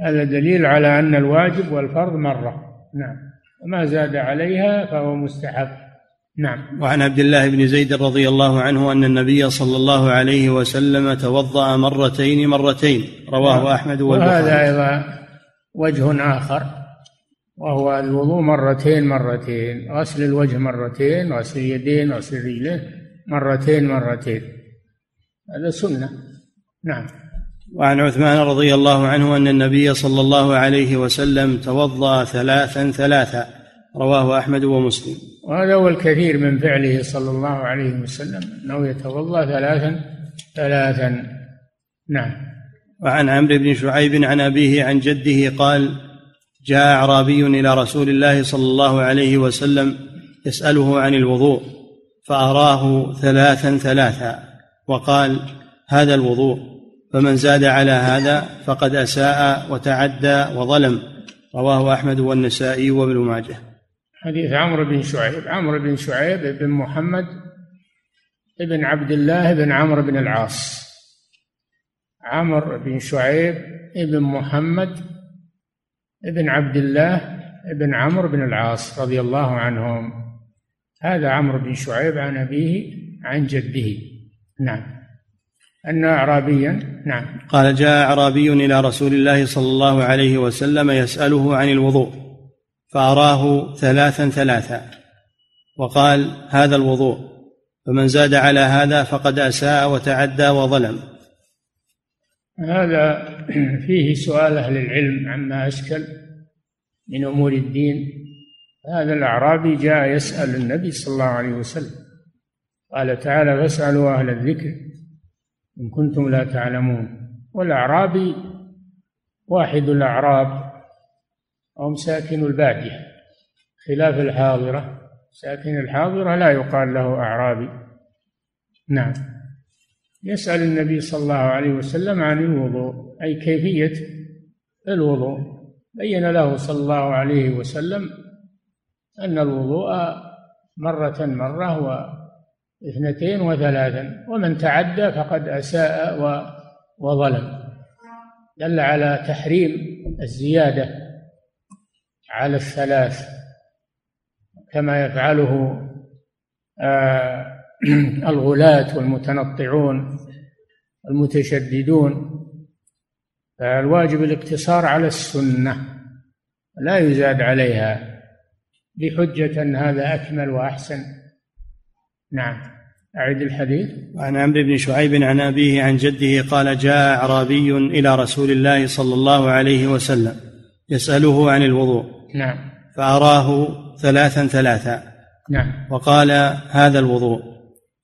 Speaker 2: هذا دليل على أن الواجب والفرض مرة. نعم. وما زاد عليها فهو مستحب. نعم.
Speaker 1: وعن عبد الله بن زيد رضي الله عنه أن النبي صلى الله عليه وسلم توضأ مرتين مرتين. رواه نعم. أحمد
Speaker 2: والبخاري. وهذا أيضا وجه آخر وهو الوضوء مرتين مرتين غسل الوجه مرتين غسل اليدين غسل الرجلين مرتين مرتين. هذا سنة. نعم.
Speaker 1: وعن عثمان رضي الله عنه أن النبي صلى الله عليه وسلم توضأ ثلاثا ثلاثا. رواه أحمد ومسلم.
Speaker 2: وهذا هو الكثير من فعله صلى الله عليه وسلم أنه يتوضأ ثلاثا ثلاثا. نعم.
Speaker 1: وعن عمرو بن شعيب عن أبيه عن جده قال جاء أعرابي إلى رسول الله صلى الله عليه وسلم يسأله عن الوضوء فأراه ثلاثا ثلاثا وقال هذا الوضوء. فمن زاد على هذا فقد أساء وتعدى وظلم. رواه أحمد والنسائي وابن ماجه.
Speaker 2: حديث عمرو بن شعيب. عمرو بن شعيب بن محمد بن عبد الله بن عمرو بن العاص. عمرو بن شعيب بن محمد بن عبد الله بن عمرو بن العاص رضي الله عنهم. هذا عمرو بن شعيب عن أبيه عن جده. نعم. أن أعرابيا؟ نعم.
Speaker 1: قال جاء أعرابي إلى رسول الله صلى الله عليه وسلم يسأله عن الوضوء فأراه ثلاثا ثلاثا وقال هذا الوضوء فمن زاد على هذا فقد أساء وتعدى وظلم.
Speaker 2: هذا فيه سؤال أهل العلم عما أشكل من أمور الدين. هذا الأعرابي جاء يسأل النبي صلى الله عليه وسلم قال تعالى فاسألوا أهل الذكر إن كنتم لا تعلمون. والأعرابي واحد الأعراب هم ساكن البادية خلاف الحاضرة. ساكن الحاضرة لا يقال له أعرابي. نعم. يسأل النبي صلى الله عليه وسلم عن الوضوء أي كيفية الوضوء. بين له صلى الله عليه وسلم أن الوضوء مرة مرة اثنتين وثلاثا ومن تعدى فقد أساء وظلم. دل على تحريم الزيادة على الثلاث كما يفعله آه، الغلاة والمتنطعون المتشددون. فالواجب الاقتصار على السنة لا يزاد عليها. بحجة هذا أكمل وأحسن. نعم. أعد الحديث.
Speaker 1: عن عمرو بن شعيب عن أبيه عن جده قال جاء أعرابي إلى رسول الله صلى الله عليه وسلم يسأله عن الوضوء.
Speaker 2: نعم.
Speaker 1: فأراه ثلاثا ثلاثا.
Speaker 2: نعم.
Speaker 1: وقال هذا الوضوء.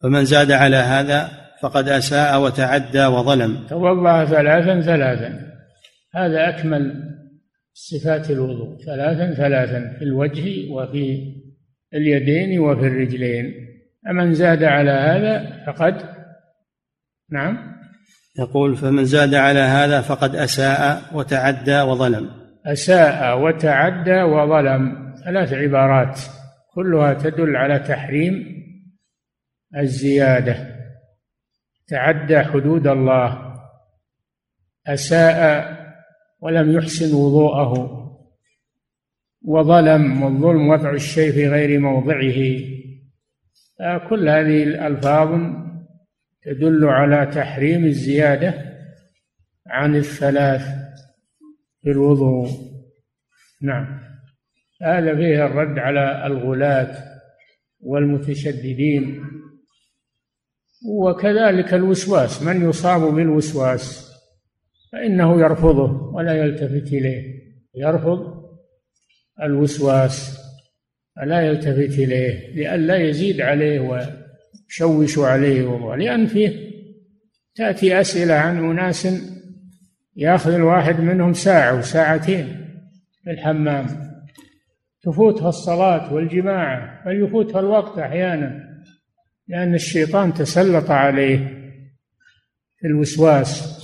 Speaker 1: فمن زاد على هذا فقد أساء وتعدى وظلم.
Speaker 2: توضأ ثلاثا ثلاثا. هذا أكمل صفات الوضوء. ثلاثا ثلاثا في الوجه وفي اليدين وفي الرجلين. فمن زاد على هذا فقد نعم.
Speaker 1: يقول فمن زاد على هذا فقد أساء وتعدى وظلم.
Speaker 2: أساء وتعدى وظلم. ثلاث عبارات كلها تدل على تحريم الزيادة. تعدى حدود الله أساء ولم يحسن وضوءه وظلم والظلم وضع الشيء في غير موضعه. كل هذه الألفاظ تدل على تحريم الزيادة عن الثلاث في الوضوء. نعم. هذا فيه الرد على الغلاة والمتشددين. وكذلك الوسواس من يصاب بالوسواس؟ فإنه يرفضه ولا يلتفت إليه. يرفض الوسواس. لا يلتفت إليه لئلا يزيد عليه ويشوش عليه وضوء لأن فيه تأتي أسئلة عن أناس يأخذ الواحد منهم ساعة وساعتين في الحمام. تفوتها الصلاة والجماعة بل يفوتها الوقت أحيانا لأن الشيطان تسلط عليه في الوسواس.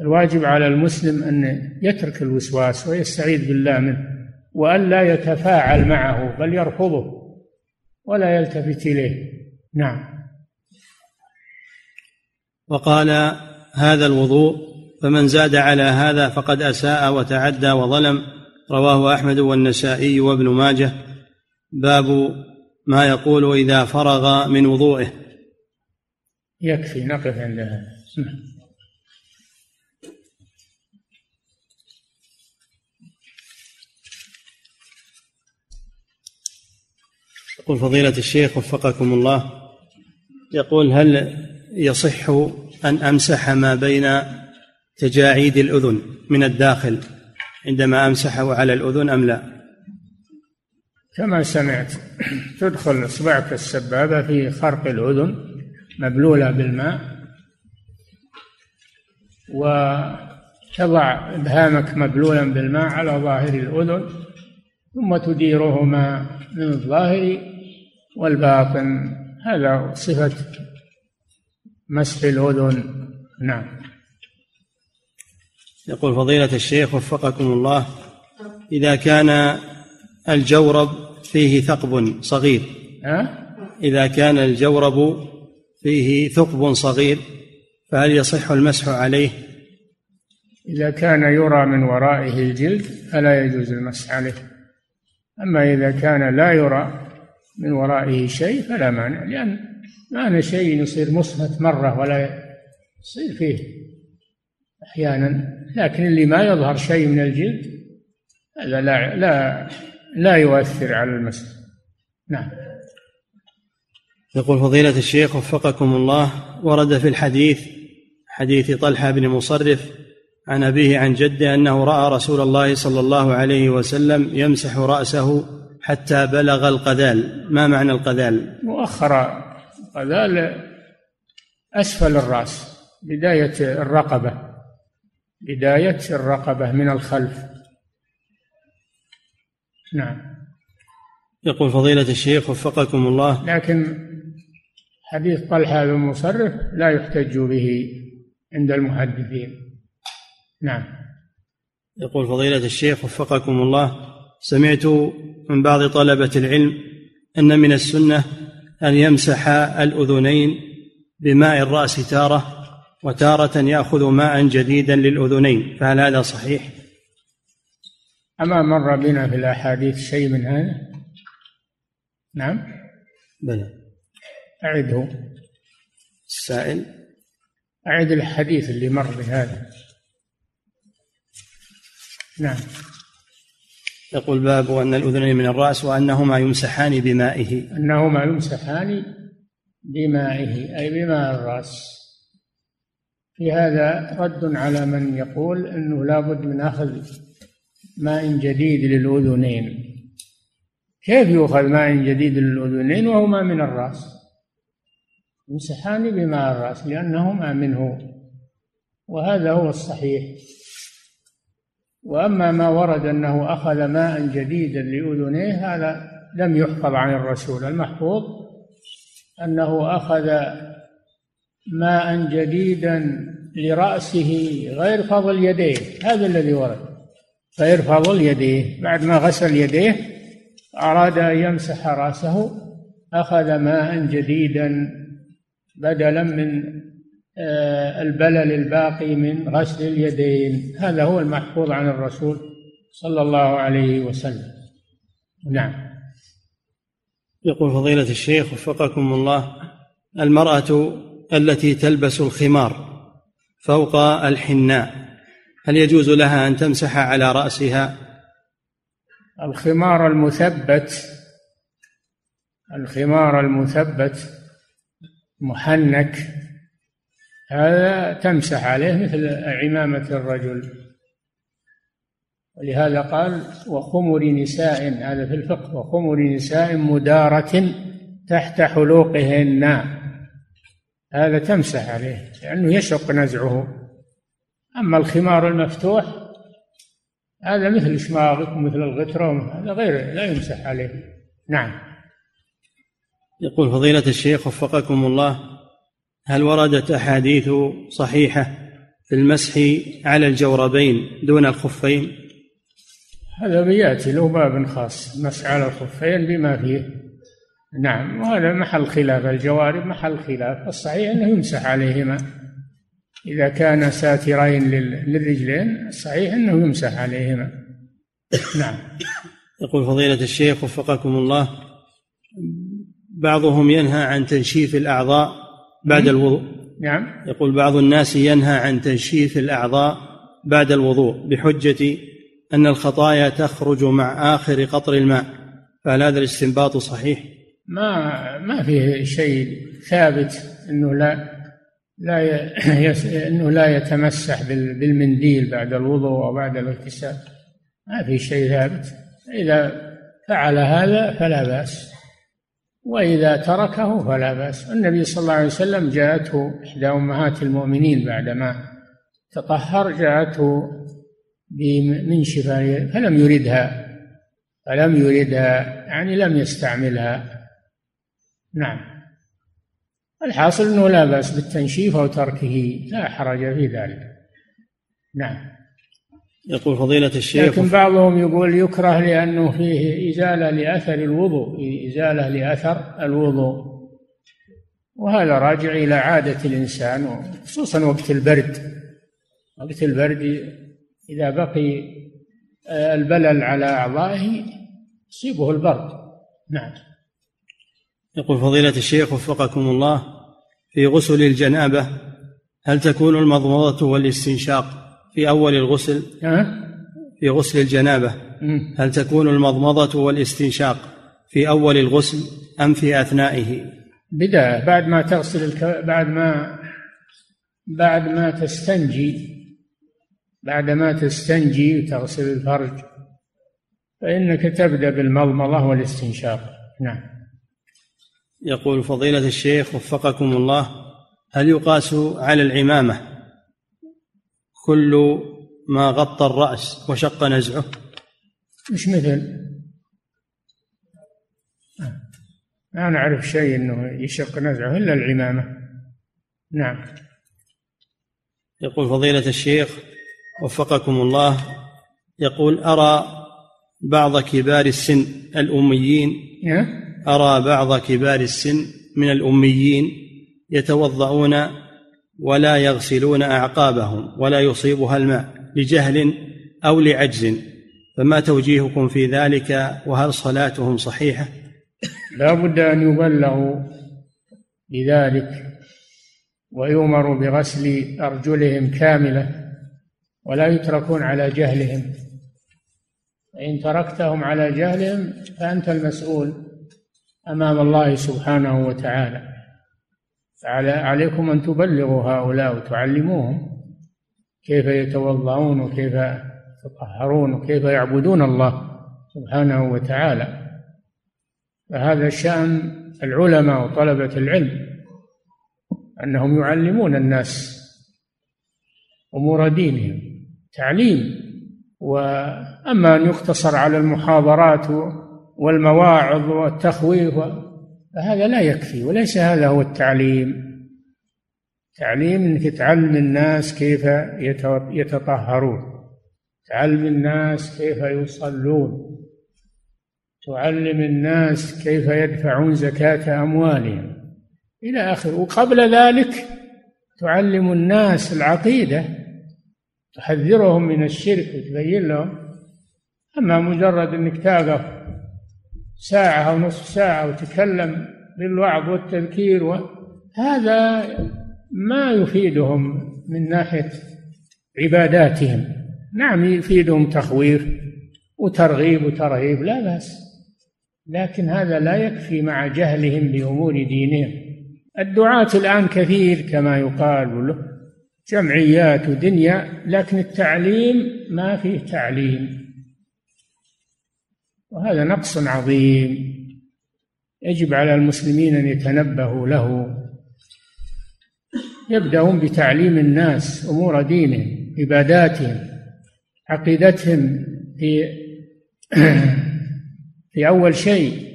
Speaker 2: الواجب على المسلم أن يترك الوسواس ويستعيذ بالله منه. وأن لا يتفاعل معه بل يرفضه ولا يلتفت إليه. نعم.
Speaker 1: وقال هذا الوضوء فمن زاد على هذا فقد أساء وتعدى وظلم. رواه أحمد والنسائي وابن ماجه. باب ما يقول إذا فرغ من وضوئه.
Speaker 2: يكفي نقف عند هذا.
Speaker 1: يقول فضيلة الشيخ وفقكم الله يقول هل يصح أن أمسح ما بين تجاعيد الأذن من الداخل عندما أمسحه على الأذن أم لا؟
Speaker 2: كما سمعت تدخل إصبعك السبابة في خرق الأذن مبلولة بالماء وتضع إبهامك مبلولا بالماء على ظاهر الأذن ثم تديرهما من الظاهر والباطن هذا صفة مسح الأذن. نعم.
Speaker 1: يقول فضيلة الشيخ وفقكم الله إذا كان الجورب فيه ثقب صغير
Speaker 2: ها؟
Speaker 1: إذا كان الجورب فيه ثقب صغير فهل يصح المسح عليه؟
Speaker 2: إذا كان يرى من ورائه الجلد فلا يجوز المسح عليه. أما إذا كان لا يرى من ورائه شيء فلا مانع لأن معنى شيء يصير مصمت مرة ولا يصير فيه أحيانا لكن اللي ما يظهر شيء من الجلد هذا لا لا لا يؤثر على المسح نعم.
Speaker 1: يقول فضيلة الشيخ وفقكم الله ورد في الحديث حديث طلحة بن مصرف عن أبيه عن جده أنه رأى رسول الله صلى الله عليه وسلم يمسح رأسه حتى بلغ القذال. ما معنى القذال؟
Speaker 2: مؤخر القذال أسفل الرأس بداية الرقبة بداية الرقبة من الخلف. نعم.
Speaker 1: يقول فضيلة الشيخ وفقكم الله.
Speaker 2: لكن حديث طلحة بن مصرف لا يحتج به عند المحدثين. نعم.
Speaker 1: يقول فضيلة الشيخ وفقكم الله. سمعت من بعض طلبة العلم أن من السنة أن يمسح الأذنين بماء الرأس تارة وتارة يأخذ ماء جديدا للأذنين فهل هذا صحيح؟
Speaker 2: أما مر بنا في الأحاديث شيء من هذا؟ نعم.
Speaker 1: بلى.
Speaker 2: أعده.
Speaker 1: السائل.
Speaker 2: أعد الحديث اللي مر بهذا. نعم.
Speaker 1: يقول باب أن الأذنين من الرأس وأنهما يمسحان بمائه.
Speaker 2: أنهما يمسحان بمائه أي بماء الرأس. في هذا رد على من يقول أنه لابد من أخذ ماء جديد للأذنين. كيف يؤخذ ماء جديد للأذنين وهما من الرأس؟ يمسحان بماء الرأس لأنهما منه وهذا هو الصحيح. وأما ما ورد أنه أخذ ماء جديدا لأذنيه هذا لم يحفظ عن الرسول. المحفوظ أنه أخذ ماء جديدا لرأسه غير فضل يديه هذا الذي ورد غير فضل يديه. بعد ما غسل يديه أراد أن يمسح رأسه أخذ ماء جديدا بدلا من البلل الباقي من غسل اليدين. هذا هو المحفوظ عن الرسول صلى الله عليه وسلم. نعم.
Speaker 1: يقول فضيلة الشيخ وفقكم الله المرأة التي تلبس الخمار فوق الحناء هل يجوز لها أن تمسح على رأسها؟
Speaker 2: الخمار المثبت الخمار المثبت محنك. هذا تمسح عليه مثل عمامة الرجل. ولهذا قال وخمر نساء هذا في الفقه وخمر نساء مدارة تحت حلوقهن. هذا تمسح عليه لأنه يشق نزعه. أما الخمار المفتوح هذا مثل الشماغ ومثل الغترة هذا غير لا يمسح عليه. نعم.
Speaker 1: يقول فضيلة الشيخ وفقكم الله هل وردت أحاديث صحيحة في المسح على الجوربين دون الخفين؟
Speaker 2: هذا بيأتي له باب خاص المسح على الخفين بما فيه. نعم وهذا محل خلاف الجوارب محل خلاف الصحيح أنه يمسح عليهما. إذا كان ساترين للرجلين الصحيح أنه يمسح عليهما. نعم.
Speaker 1: يقول فضيلة الشيخ وفقكم الله بعضهم ينهى عن تنشيف الأعضاء بعد الوضوء.
Speaker 2: نعم.
Speaker 1: يقول بعض الناس ينهى عن تنشيف الأعضاء بعد الوضوء بحجة أن الخطايا تخرج مع آخر قطر الماء فهل هذا الاستنباط صحيح؟
Speaker 2: ما ما فيه شيء ثابت إنه لا لا يس إنه لا يتمسح بالمنديل بعد الوضوء أو بعد الاغتسال. ما في شيء ثابت. إذا فعل هذا فلا بأس. وإذا تركه فلا بأس. النبي صلى الله عليه وسلم جاءته إحدى أمهات المؤمنين بعدما تطهر جاءته بمنشفه فلم يردها فلم يردها يعني لم يستعملها. نعم. الحاصل إنه لا بأس بالتنشيف أو تركه لا حرج في ذلك. نعم.
Speaker 1: يقول فضيلة الشيخ.
Speaker 2: لكن بعضهم يقول يكره لأنه فيه إزالة لأثر الوضوء إزالة لأثر الوضوء. وهذا راجع إلى عادة الإنسان خصوصا وقت البرد. وقت البرد إذا بقي البلل على أعضائه يصيبه البرد. نعم.
Speaker 1: يقول فضيلة الشيخ وفقكم الله في غسل الجنابة هل تكون المضمضة والاستنشاق؟ في أول الغسل؟ في غسل الجنابة هل تكون المضمضة والاستنشاق في أول الغسل أم في أثنائه؟
Speaker 2: بداية بعد ما تغسل الك... بعد ما بعد ما تستنجي بعد ما تستنجي وتغسل الفرج فإنك تبدأ بالمضمضة والاستنشاق نعم
Speaker 1: يقول فضيلة الشيخ وفقكم الله هل يقاس على العمامة كل ما غطى الرأس وشق نزعه.
Speaker 2: مش مثل. ما نعرف شيء إنه يشق نزعه إلا العمامة. نعم.
Speaker 1: يقول فضيلة الشيخ وفقكم الله يقول أرى بعض كبار السن الأميين أرى بعض كبار السن من الأميين يتوضؤون ولا يغسلون أعقابهم ولا يصيبها الماء لجهل أو لعجز. فما توجيهكم في ذلك؟ وهل صلاتهم صحيحة؟
Speaker 2: لا بد أن يبلغوا بذلك ويؤمروا بغسل أرجلهم كاملة ولا يتركون على جهلهم. فإن تركتهم على جهلهم فأنت المسؤول أمام الله سبحانه وتعالى. عليكم أن تبلغوا هؤلاء وتعلموهم كيف يتوضؤون وكيف يتطهرون وكيف يعبدون الله سبحانه وتعالى. فهذا شأن العلماء وطلبة العلم أنهم يعلمون الناس أمور دينهم تعليم وأما أن يقتصر على المحاضرات والمواعظ والتخويف فهذا لا يكفي وليس هذا هو التعليم. تعليم إنك تعلم الناس كيف يتطهرون. تعلم الناس كيف يصلون. تعلم الناس كيف يدفعون زكاة أموالهم. إلى آخره وقبل ذلك تعلم الناس العقيدة. تحذرهم من الشرك وتبين لهم. أما مجرد أنك تقف ساعة أو نصف ساعة وتكلم بالوعظ والتذكير هذا ما يفيدهم من ناحية عباداتهم. نعم يفيدهم تخويف وترغيب وترهيب لا بأس. لكن هذا لا يكفي مع جهلهم بأمور دينهم. الدعاة الآن كثير كما يقال جمعيات ودنيا لكن التعليم ما فيه تعليم. وهذا نقص عظيم. يجب على المسلمين أن يتنبهوا له. يبدأون بتعليم الناس أمور دينهم عباداتهم عقيدتهم في في أول شيء.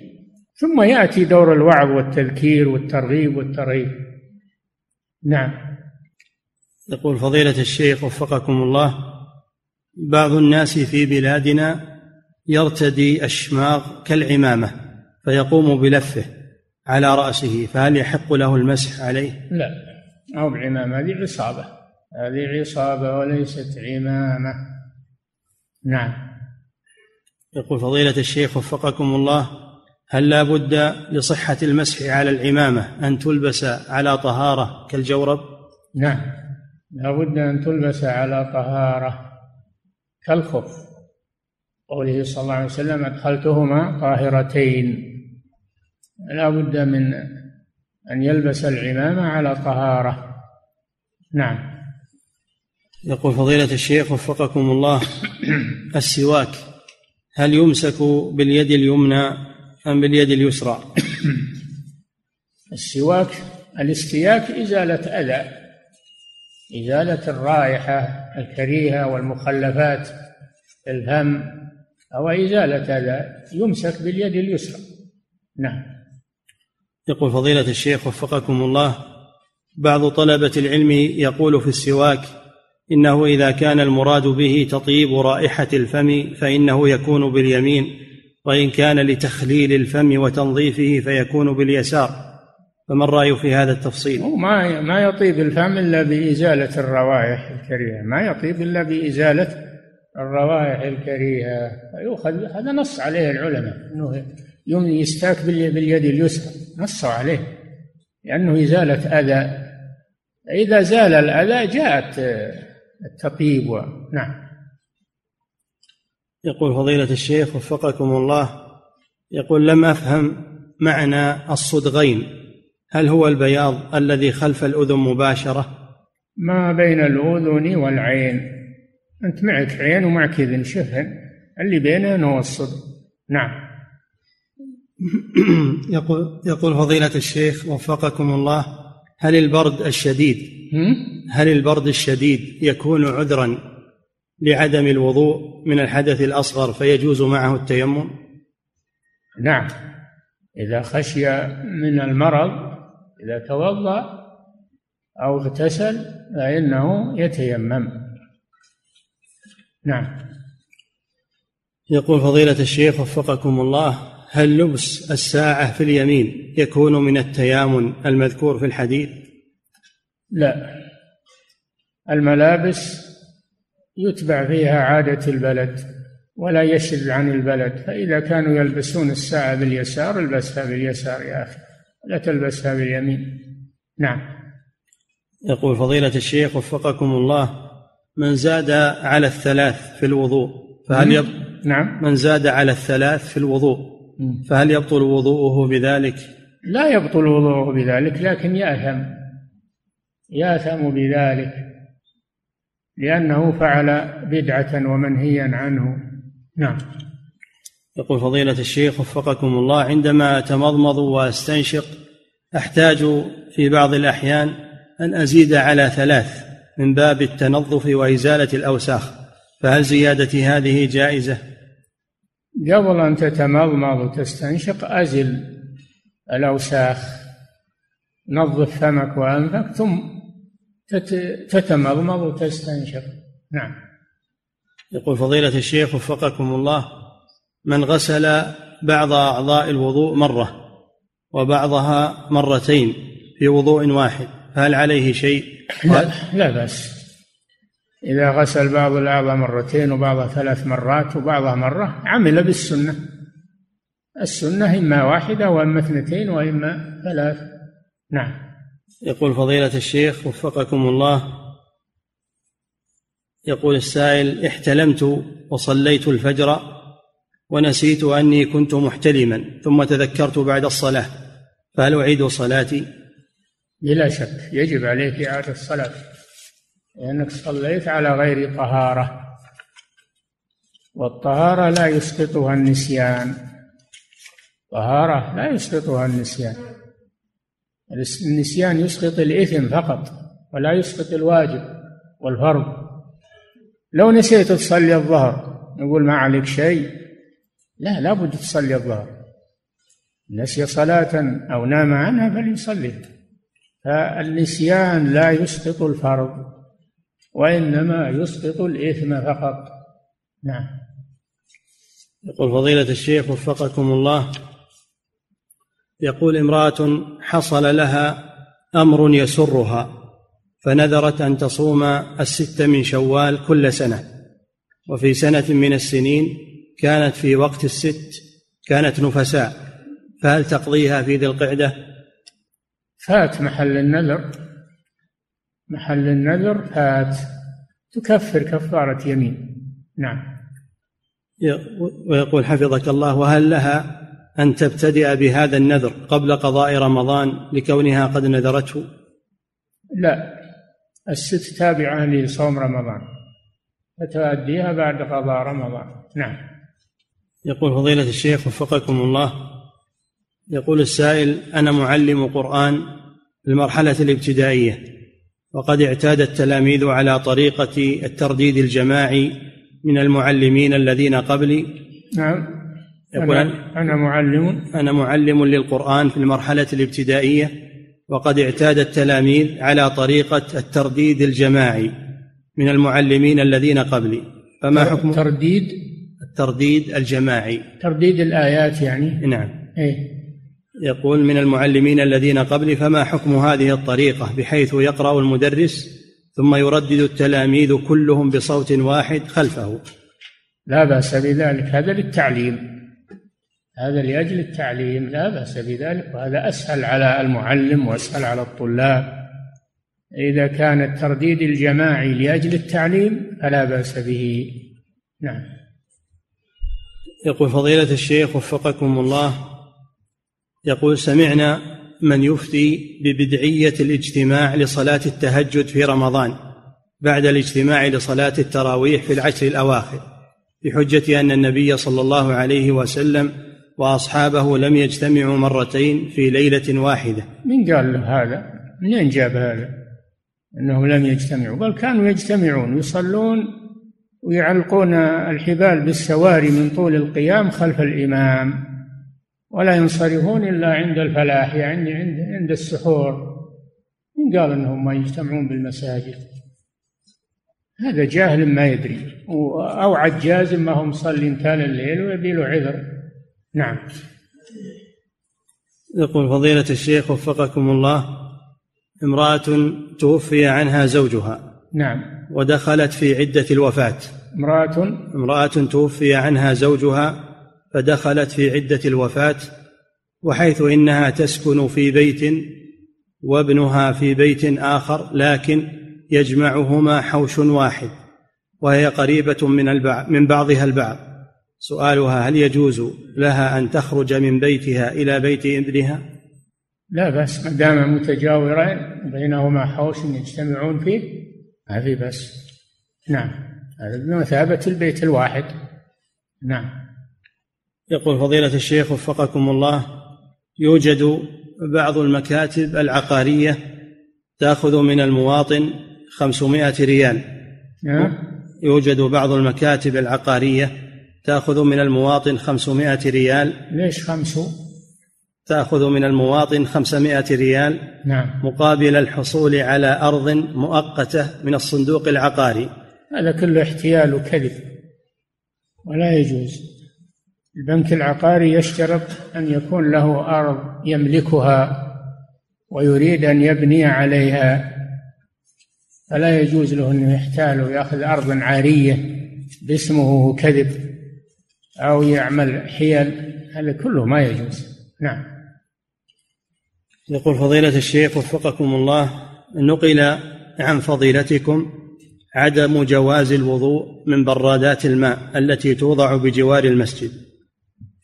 Speaker 2: ثم يأتي دور الوعظ والتذكير والترغيب والترهيب. نعم.
Speaker 1: يقول فضيلة الشيخ وفقكم الله بعض الناس في بلادنا يرتدي الشماغ كالعمامة فيقوم بلفه على رأسه فهل يحق له المسح عليه؟
Speaker 2: لا. أو بعمامة هذه عصابة. هذه عصابة وليست عمامة. نعم.
Speaker 1: يقول فضيلة الشيخ وفقكم الله هل لا بد لصحة المسح على العمامة أن تلبس على طهارة كالجورب؟
Speaker 2: نعم. لا بد أن تلبس على طهارة كالخف. قوله صلى الله عليه وسلم أدخلتهما طاهرتين. لا بد من أن يلبس العمامة على طهارة. نعم.
Speaker 1: يقول فضيلة الشيخ وفقكم الله السواك هل يمسك باليد اليمنى أم باليد اليسرى؟
Speaker 2: السواك الاستياك إزالة أذى إزالة الرائحة الكريهة والمخلفات الهم أو إزالة أذى يمسك باليد اليسرى. نعم.
Speaker 1: يقول فضيلة الشيخ وفقكم الله بعض طلبة العلم يقول في السواك إنه إذا كان المراد به تطيب رائحة الفم فإنه يكون باليمين وإن كان لتخليل الفم وتنظيفه فيكون باليسار. فما الرأي في هذا التفصيل؟
Speaker 2: ما ما يطيب الفم إلا بإزالة الروائح الكريهة ما يطيب إلا بإزالة الروائح الكريهة. فيؤخذ هذا نص عليه العلماء. أنه يستاك باليد اليسرى. نصوا عليه. لأنه إزالة أذى. إذا زال الأذى جاءت التطيب و... نعم.
Speaker 1: يقول فضيلة الشيخ وفقكم الله يقول لم أفهم معنى الصدغين. هل هو البياض الذي خلف الأذن مباشرة؟
Speaker 2: ما بين الأذن والعين. أنت معك عين ومعك إذن شفن اللي بينهن هو الصدغ نعم.
Speaker 1: يقول يقول فضيلة الشيخ وفقكم الله هل البرد الشديد هل البرد الشديد يكون عذرا لعدم الوضوء من الحدث الأصغر فيجوز معه التيمم؟
Speaker 2: نعم. إذا خشي من المرض إذا توضأ أو اغتسل فإنه يتيمم. نعم.
Speaker 1: يقول فضيلة الشيخ وفقكم الله هل لبس الساعة في اليمين يكون من التيامن المذكور في الحديث؟
Speaker 2: لا. الملابس يتبع فيها عادة البلد ولا يشذ عن البلد فإذا كانوا يلبسون الساعة باليسار البسها باليسار يا أخي لا تلبسها باليمين. نعم.
Speaker 1: يقول فضيلة الشيخ وفقكم الله من زاد على الثلاث في الوضوء فهل يب...
Speaker 2: نعم.
Speaker 1: من زاد على الثلاث في الوضوء فهل يبطل وضوءه بذلك؟
Speaker 2: لا يبطل وضوءه بذلك لكن يأثم. يأثم بذلك لأنه فعل بدعة ومنهيا عنه. نعم.
Speaker 1: يقول فضيلة الشيخ وفقكم الله عندما أتمضمض وأستنشق أحتاج في بعض الأحيان أن أزيد على ثلاث. من باب التنظف وإزالة الأوساخ فهل زيادتي هذه جائزة؟
Speaker 2: قبل أن تتمضمض وتستنشق أزل الأوساخ نظف فمك وأنفك ثم تتمضمض وتستنشق. نعم.
Speaker 1: يقول فضيلة الشيخ وفقكم الله من غسل بعض أعضاء الوضوء مرة وبعضها مرتين في وضوء واحد. هل عليه شيء؟
Speaker 2: لا, لا بأس إذا غسل بعض الأعضاء مرتين وبعضها ثلاث مرات وبعضها مرة عمل بالسنة السنة إما واحدة وإما اثنتين وإما ثلاث نعم
Speaker 1: يقول فضيلة الشيخ وفقكم الله يقول السائل احتلمت وصليت الفجر ونسيت أني كنت محتلما ثم تذكرت بعد الصلاة فهل أعيد صلاتي؟
Speaker 2: بلا شك يجب عليك إعادة الصلاة لأنك صليت على غير طهارة والطهارة لا يسقطها النسيان. طهارة لا يسقطها النسيان النسيان يسقط الإثم فقط ولا يسقط الواجب والفرض. لو نسيت تصلي الظهر نقول ما عليك شيء. لا لابد تصلي الظهر. نسي صلاة أو نام عنها فليصلي. فالنسيان لا يسقط الفرض وإنما يسقط الإثم فقط. نعم.
Speaker 1: يقول فضيلة الشيخ وفقكم الله يقول امرأة حصل لها أمر يسرها فنذرت أن تصوم الست من شوال كل سنة وفي سنة من السنين كانت في وقت الست كانت نفساء فهل تقضيها في ذي القعدة؟
Speaker 2: فات محل النذر. محل النذر فات. تكفر كفارة يمين. نعم.
Speaker 1: ويقول حفظك الله وهل لها أن تبتدئ بهذا النذر قبل قضاء رمضان لكونها قد نذرته؟
Speaker 2: لا. الست تابعة لصوم رمضان. فتؤديها بعد قضاء رمضان. نعم.
Speaker 1: يقول فضيلة الشيخ وفقكم الله يقول السائل أنا معلم قرآن المرحلة الابتدائية وقد اعتاد التلاميذ على طريقة الترديد الجماعي من المعلمين الذين قبلي.
Speaker 2: نعم. يقول أنا, أنا معلم.
Speaker 1: أنا معلم للقرآن في المرحلة الابتدائية وقد اعتاد التلاميذ على طريقة الترديد الجماعي من المعلمين الذين قبلي.
Speaker 2: فما حكم؟ ترديد؟
Speaker 1: الترديد الجماعي.
Speaker 2: ترديد الآيات يعني؟
Speaker 1: نعم. إيه؟ يقول من المعلمين الذين قبلي فما حكم هذه الطريقة؟ بحيث يقرأ المدرس ثم يردد التلاميذ كلهم بصوت واحد خلفه.
Speaker 2: لا بأس بذلك. هذا للتعليم. هذا لأجل التعليم. لا بأس بذلك. وهذا أسهل على المعلم وأسهل على الطلاب. إذا كان الترديد الجماعي لأجل التعليم فلا بأس به. نعم.
Speaker 1: يقول فضيلة الشيخ وفقكم الله يقول سمعنا من يفتي ببدعية الاجتماع لصلاة التهجد في رمضان بعد الاجتماع لصلاة التراويح في العشر الأواخر بحجة أن النبي صلى الله عليه وسلم وأصحابه لم يجتمعوا مرتين في ليلة واحدة.
Speaker 2: من قال له هذا؟ منين جاب هذا؟ أنهم لم يجتمعوا. بل كانوا يجتمعون يصلون ويعلقون الحبال بالسواري من طول القيام خلف الإمام. ولا ينصرفون إلا عند الفلاح يعني عند عند السحور. من قال أنهم ما يجتمعون بالمساجد؟ هذا جاهل ما يدري. أو عجاز ما هو مصلي كان الليل ويبي له عذر. نعم.
Speaker 1: يقول فضيلة الشيخ وفقكم الله امرأة توفي عنها زوجها.
Speaker 2: نعم.
Speaker 1: ودخلت في عدة الوفاة.
Speaker 2: امرأة؟
Speaker 1: امرأة توفي عنها زوجها فدخلت في عدة الوفاة وحيث إنها تسكن في بيت وابنها في بيت آخر لكن يجمعهما حوش واحد وهي قريبة من البعض من بعضها البعض. سؤالها هل يجوز لها أن تخرج من بيتها إلى بيت ابنها؟
Speaker 2: لا بس ما دام متجاورين بينهما حوش يجتمعون فيه ما في بس نعم هذا بمثابة البيت الواحد. نعم.
Speaker 1: يقول فضيلة الشيخ وفقكم الله يوجد بعض المكاتب العقارية تأخذ من المواطن خمسمائة ريال.
Speaker 2: نعم.
Speaker 1: يوجد بعض المكاتب العقارية تأخذ من المواطن خمسمائة ريال.
Speaker 2: ليش خمسو؟
Speaker 1: تأخذ من المواطن خمسمائة ريال
Speaker 2: نعم.
Speaker 1: مقابل الحصول على أرض مؤقتة من الصندوق العقاري.
Speaker 2: هذا كله احتيال وكذب. ولا يجوز. البنك العقاري يشترط أن يكون له أرض يملكها ويريد أن يبني عليها. فلا يجوز له أنه يحتال ويأخذ أرضا عارية باسمه كذب أو يعمل حيل. هذا كله ما يجوز. نعم.
Speaker 1: يقول فضيلة الشيخ وفقكم الله نقل عن فضيلتكم عدم جواز الوضوء من برادات الماء التي توضع بجوار المسجد.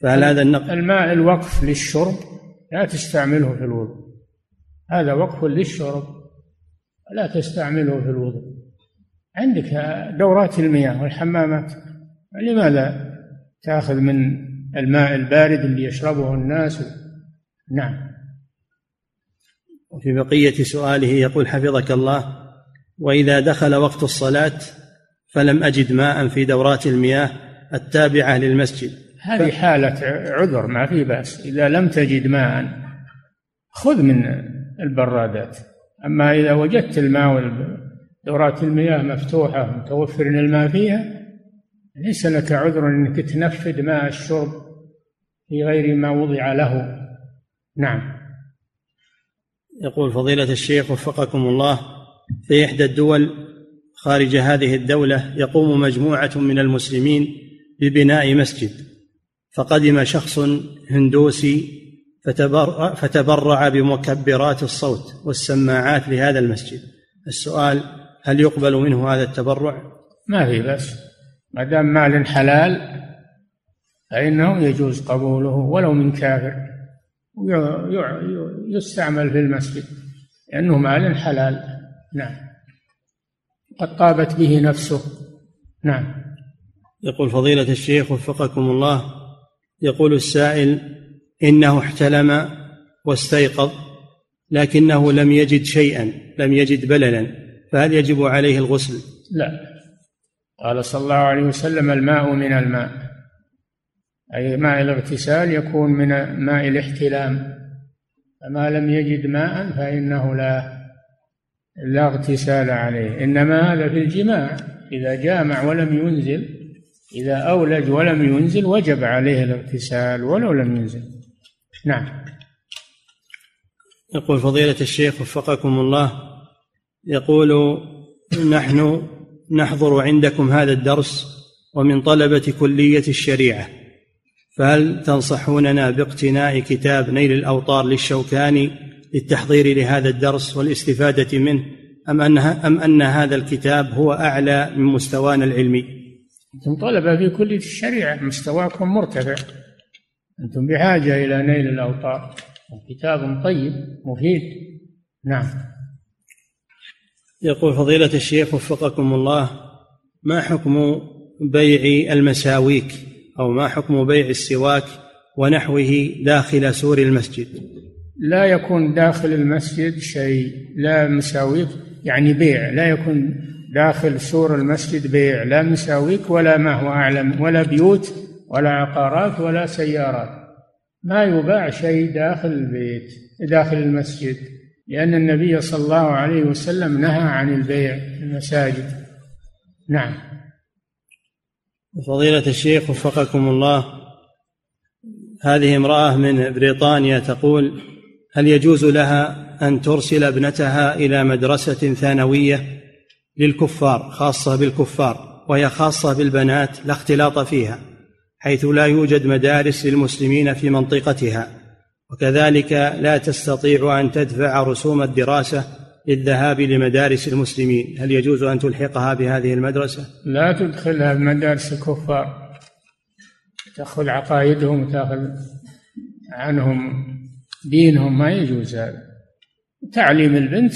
Speaker 1: فهل هذا النقل
Speaker 2: الماء الوقف للشرب لا تستعمله في الوضوء. هذا وقف للشرب لا تستعمله في الوضوء. عندك دورات المياه والحمامات. لماذا تأخذ من الماء البارد اللي يشربه الناس؟ نعم.
Speaker 1: وفي بقية سؤاله يقول حفظك الله وإذا دخل وقت الصلاة فلم أجد ماء في دورات المياه التابعة للمسجد.
Speaker 2: هذه. حالة عذر ما في بأس. إذا لم تجد ماء خذ من البرادات. أما إذا وجدت الماء دورات المياه مفتوحة متوفر الماء فيها ليس لك عذر أنك تنفذ ماء الشرب في غير ما وضع له. نعم.
Speaker 1: يقول فضيلة الشيخ وفقكم الله في إحدى الدول خارج هذه الدولة يقوم مجموعة من المسلمين ببناء مسجد. فقدم شخص هندوسي فتبرع, فتبرع بمكبرات الصوت والسماعات لهذا المسجد. السؤال هل يقبل منه هذا التبرع؟
Speaker 2: ما في بس ما دام مال حلال فإنه يجوز قبوله ولو من كافر. يستعمل في المسجد لأنه مال حلال. نعم. قد طابت به نفسه. نعم.
Speaker 1: يقول فضيلة الشيخ وفقكم الله يقول السائل إنه احتلم واستيقظ لكنه لم يجد شيئا لم يجد بللا فهل يجب عليه الغسل؟
Speaker 2: لا. قال صلى الله عليه وسلم الماء من الماء أي ماء الاغتسال يكون من ماء الاحتلام. فما لم يجد ماء فإنه لا لا اغتسال عليه. إنما هذا في الجماع إذا جامع ولم ينزل إذا أولج ولم ينزل وجب عليه الاغتسال ولو لم ينزل نعم
Speaker 1: يقول فضيلة الشيخ وفقكم الله يقول نحن نحضر عندكم هذا الدرس ومن طلبة كلية الشريعة فهل تنصحوننا باقتناء كتاب نيل الأوطار للشوكاني للتحضير لهذا الدرس والاستفادة منه أم أن أم أن هذا الكتاب هو أعلى من مستوانا العلمي؟
Speaker 2: أنتم طلبة في كلية الشريعة مستواكم مرتفع. أنتم بحاجة إلى نيل الأوطار. كتاب طيب مفيد. نعم.
Speaker 1: يقول فضيلة الشيخ وفقكم الله ما حكم بيع المساويك؟ أو ما حكم بيع السواك ونحوه داخل سور المسجد؟
Speaker 2: لا يكون داخل المسجد شيء لا مساويك يعني بيع. لا يكون داخل سور المسجد بيع لا مساويك ولا ما هو أعلم ولا بيوت ولا عقارات ولا سيارات. ما يباع شيء داخل البيت داخل المسجد لأن النبي صلى الله عليه وسلم نهى عن البيع في المساجد. نعم.
Speaker 1: فضيلة الشيخ وفقكم الله هذه امرأة من بريطانيا تقول هل يجوز لها أن ترسل ابنتها إلى مدرسة ثانوية؟ للكفار خاصة بالكفار وهي خاصة بالبنات لا اختلاط فيها حيث لا يوجد مدارس للمسلمين في منطقتها. وكذلك لا تستطيع أن تدفع رسوم الدراسة للذهاب لمدارس المسلمين. هل يجوز أن تلحقها بهذه المدرسة؟
Speaker 2: لا تدخلها بمدارس الكفار. تأخذ عقائدهم وتأخذ عنهم دينهم ما يجوز هذا. تعليم البنت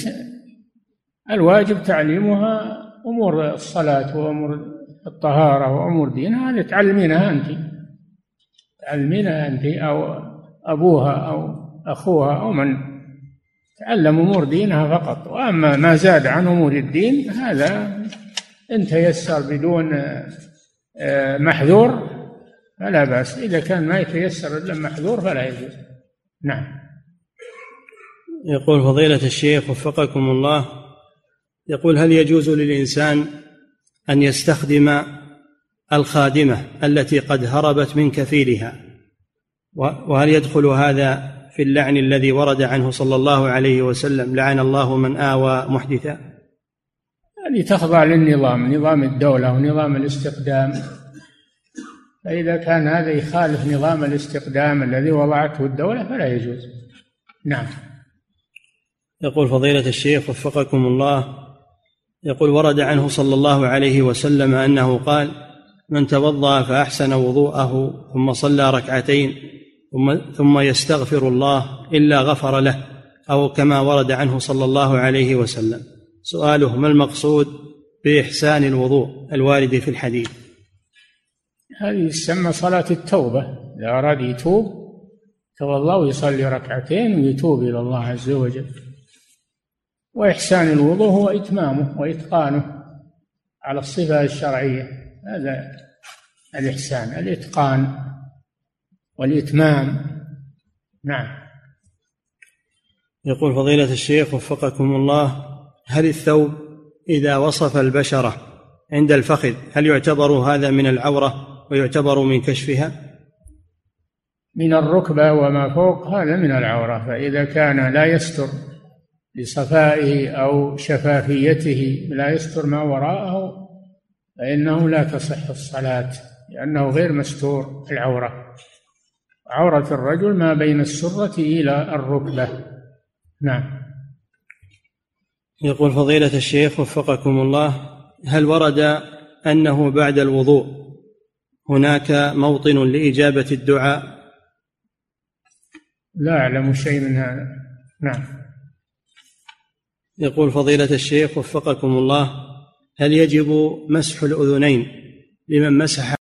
Speaker 2: الواجب تعليمها أمور الصلاة وأمور الطهارة وأمور دينها هذه تعلمينها أنت. تعلمينها أنت أو أبوها أو أخوها أو من. تعلم أمور دينها فقط. وأما ما زاد عن أمور الدين هذا إن تيسر بدون آه، محذور فلا بأس. إذا كان ما يتيسر إلا محذور فلا يجوز. نعم.
Speaker 1: يقول فضيلة الشيخ وفقكم الله يقول هل يجوز للإنسان أن يستخدم الخادمة التي قد هربت من كفيلها؟ وهل يدخل هذا في اللعن الذي ورد عنه صلى الله عليه وسلم لعن الله من آوى محدثا؟
Speaker 2: هذه تخضع للنظام نظام الدولة ونظام الاستقدام. فإذا كان هذا يخالف نظام الاستقدام الذي وضعته الدولة فلا يجوز. نعم.
Speaker 1: يقول فضيلة الشيخ وفقكم الله يقول ورد عنه صلى الله عليه وسلم أنه قال من توضأ فأحسن وضوءه ثم صلى ركعتين ثم ثم يستغفر الله إلا غفر له. أو كما ورد عنه صلى الله عليه وسلم. سؤاله ما المقصود بإحسان الوضوء الوارد في الحديث؟
Speaker 2: هذه تسمى صلاة التوبة. إذا أراد يتوب توضأ ويصلي ركعتين ويتوب إلى الله عز وجل. وإحسان الوضوء هو إتمامه وإتقانه على الصفة الشرعية. هذا الإحسان الإتقان والإتمام. نعم.
Speaker 1: يقول فضيلة الشيخ وفقكم الله هل الثوب إذا وصف البشرة عند الفخذ هل يعتبر هذا من العورة ويعتبر من كشفها؟
Speaker 2: من الركبة وما فوق هذا من العورة فإذا كان لا يستر. لصفائه أو شفافيته لا يستر ما وراءه فإنه لا تصح الصلاة لأنه غير مستور العورة. عورة الرجل ما بين السرة إلى الركبة. نعم.
Speaker 1: يقول فضيلة الشيخ وفقكم الله هل ورد أنه بعد الوضوء هناك موطن لإجابة الدعاء؟
Speaker 2: لا أعلم شيء من هذا. نعم.
Speaker 1: يقول فضيلة الشيخ وفقكم الله هل يجب مسح الأذنين لمن مسح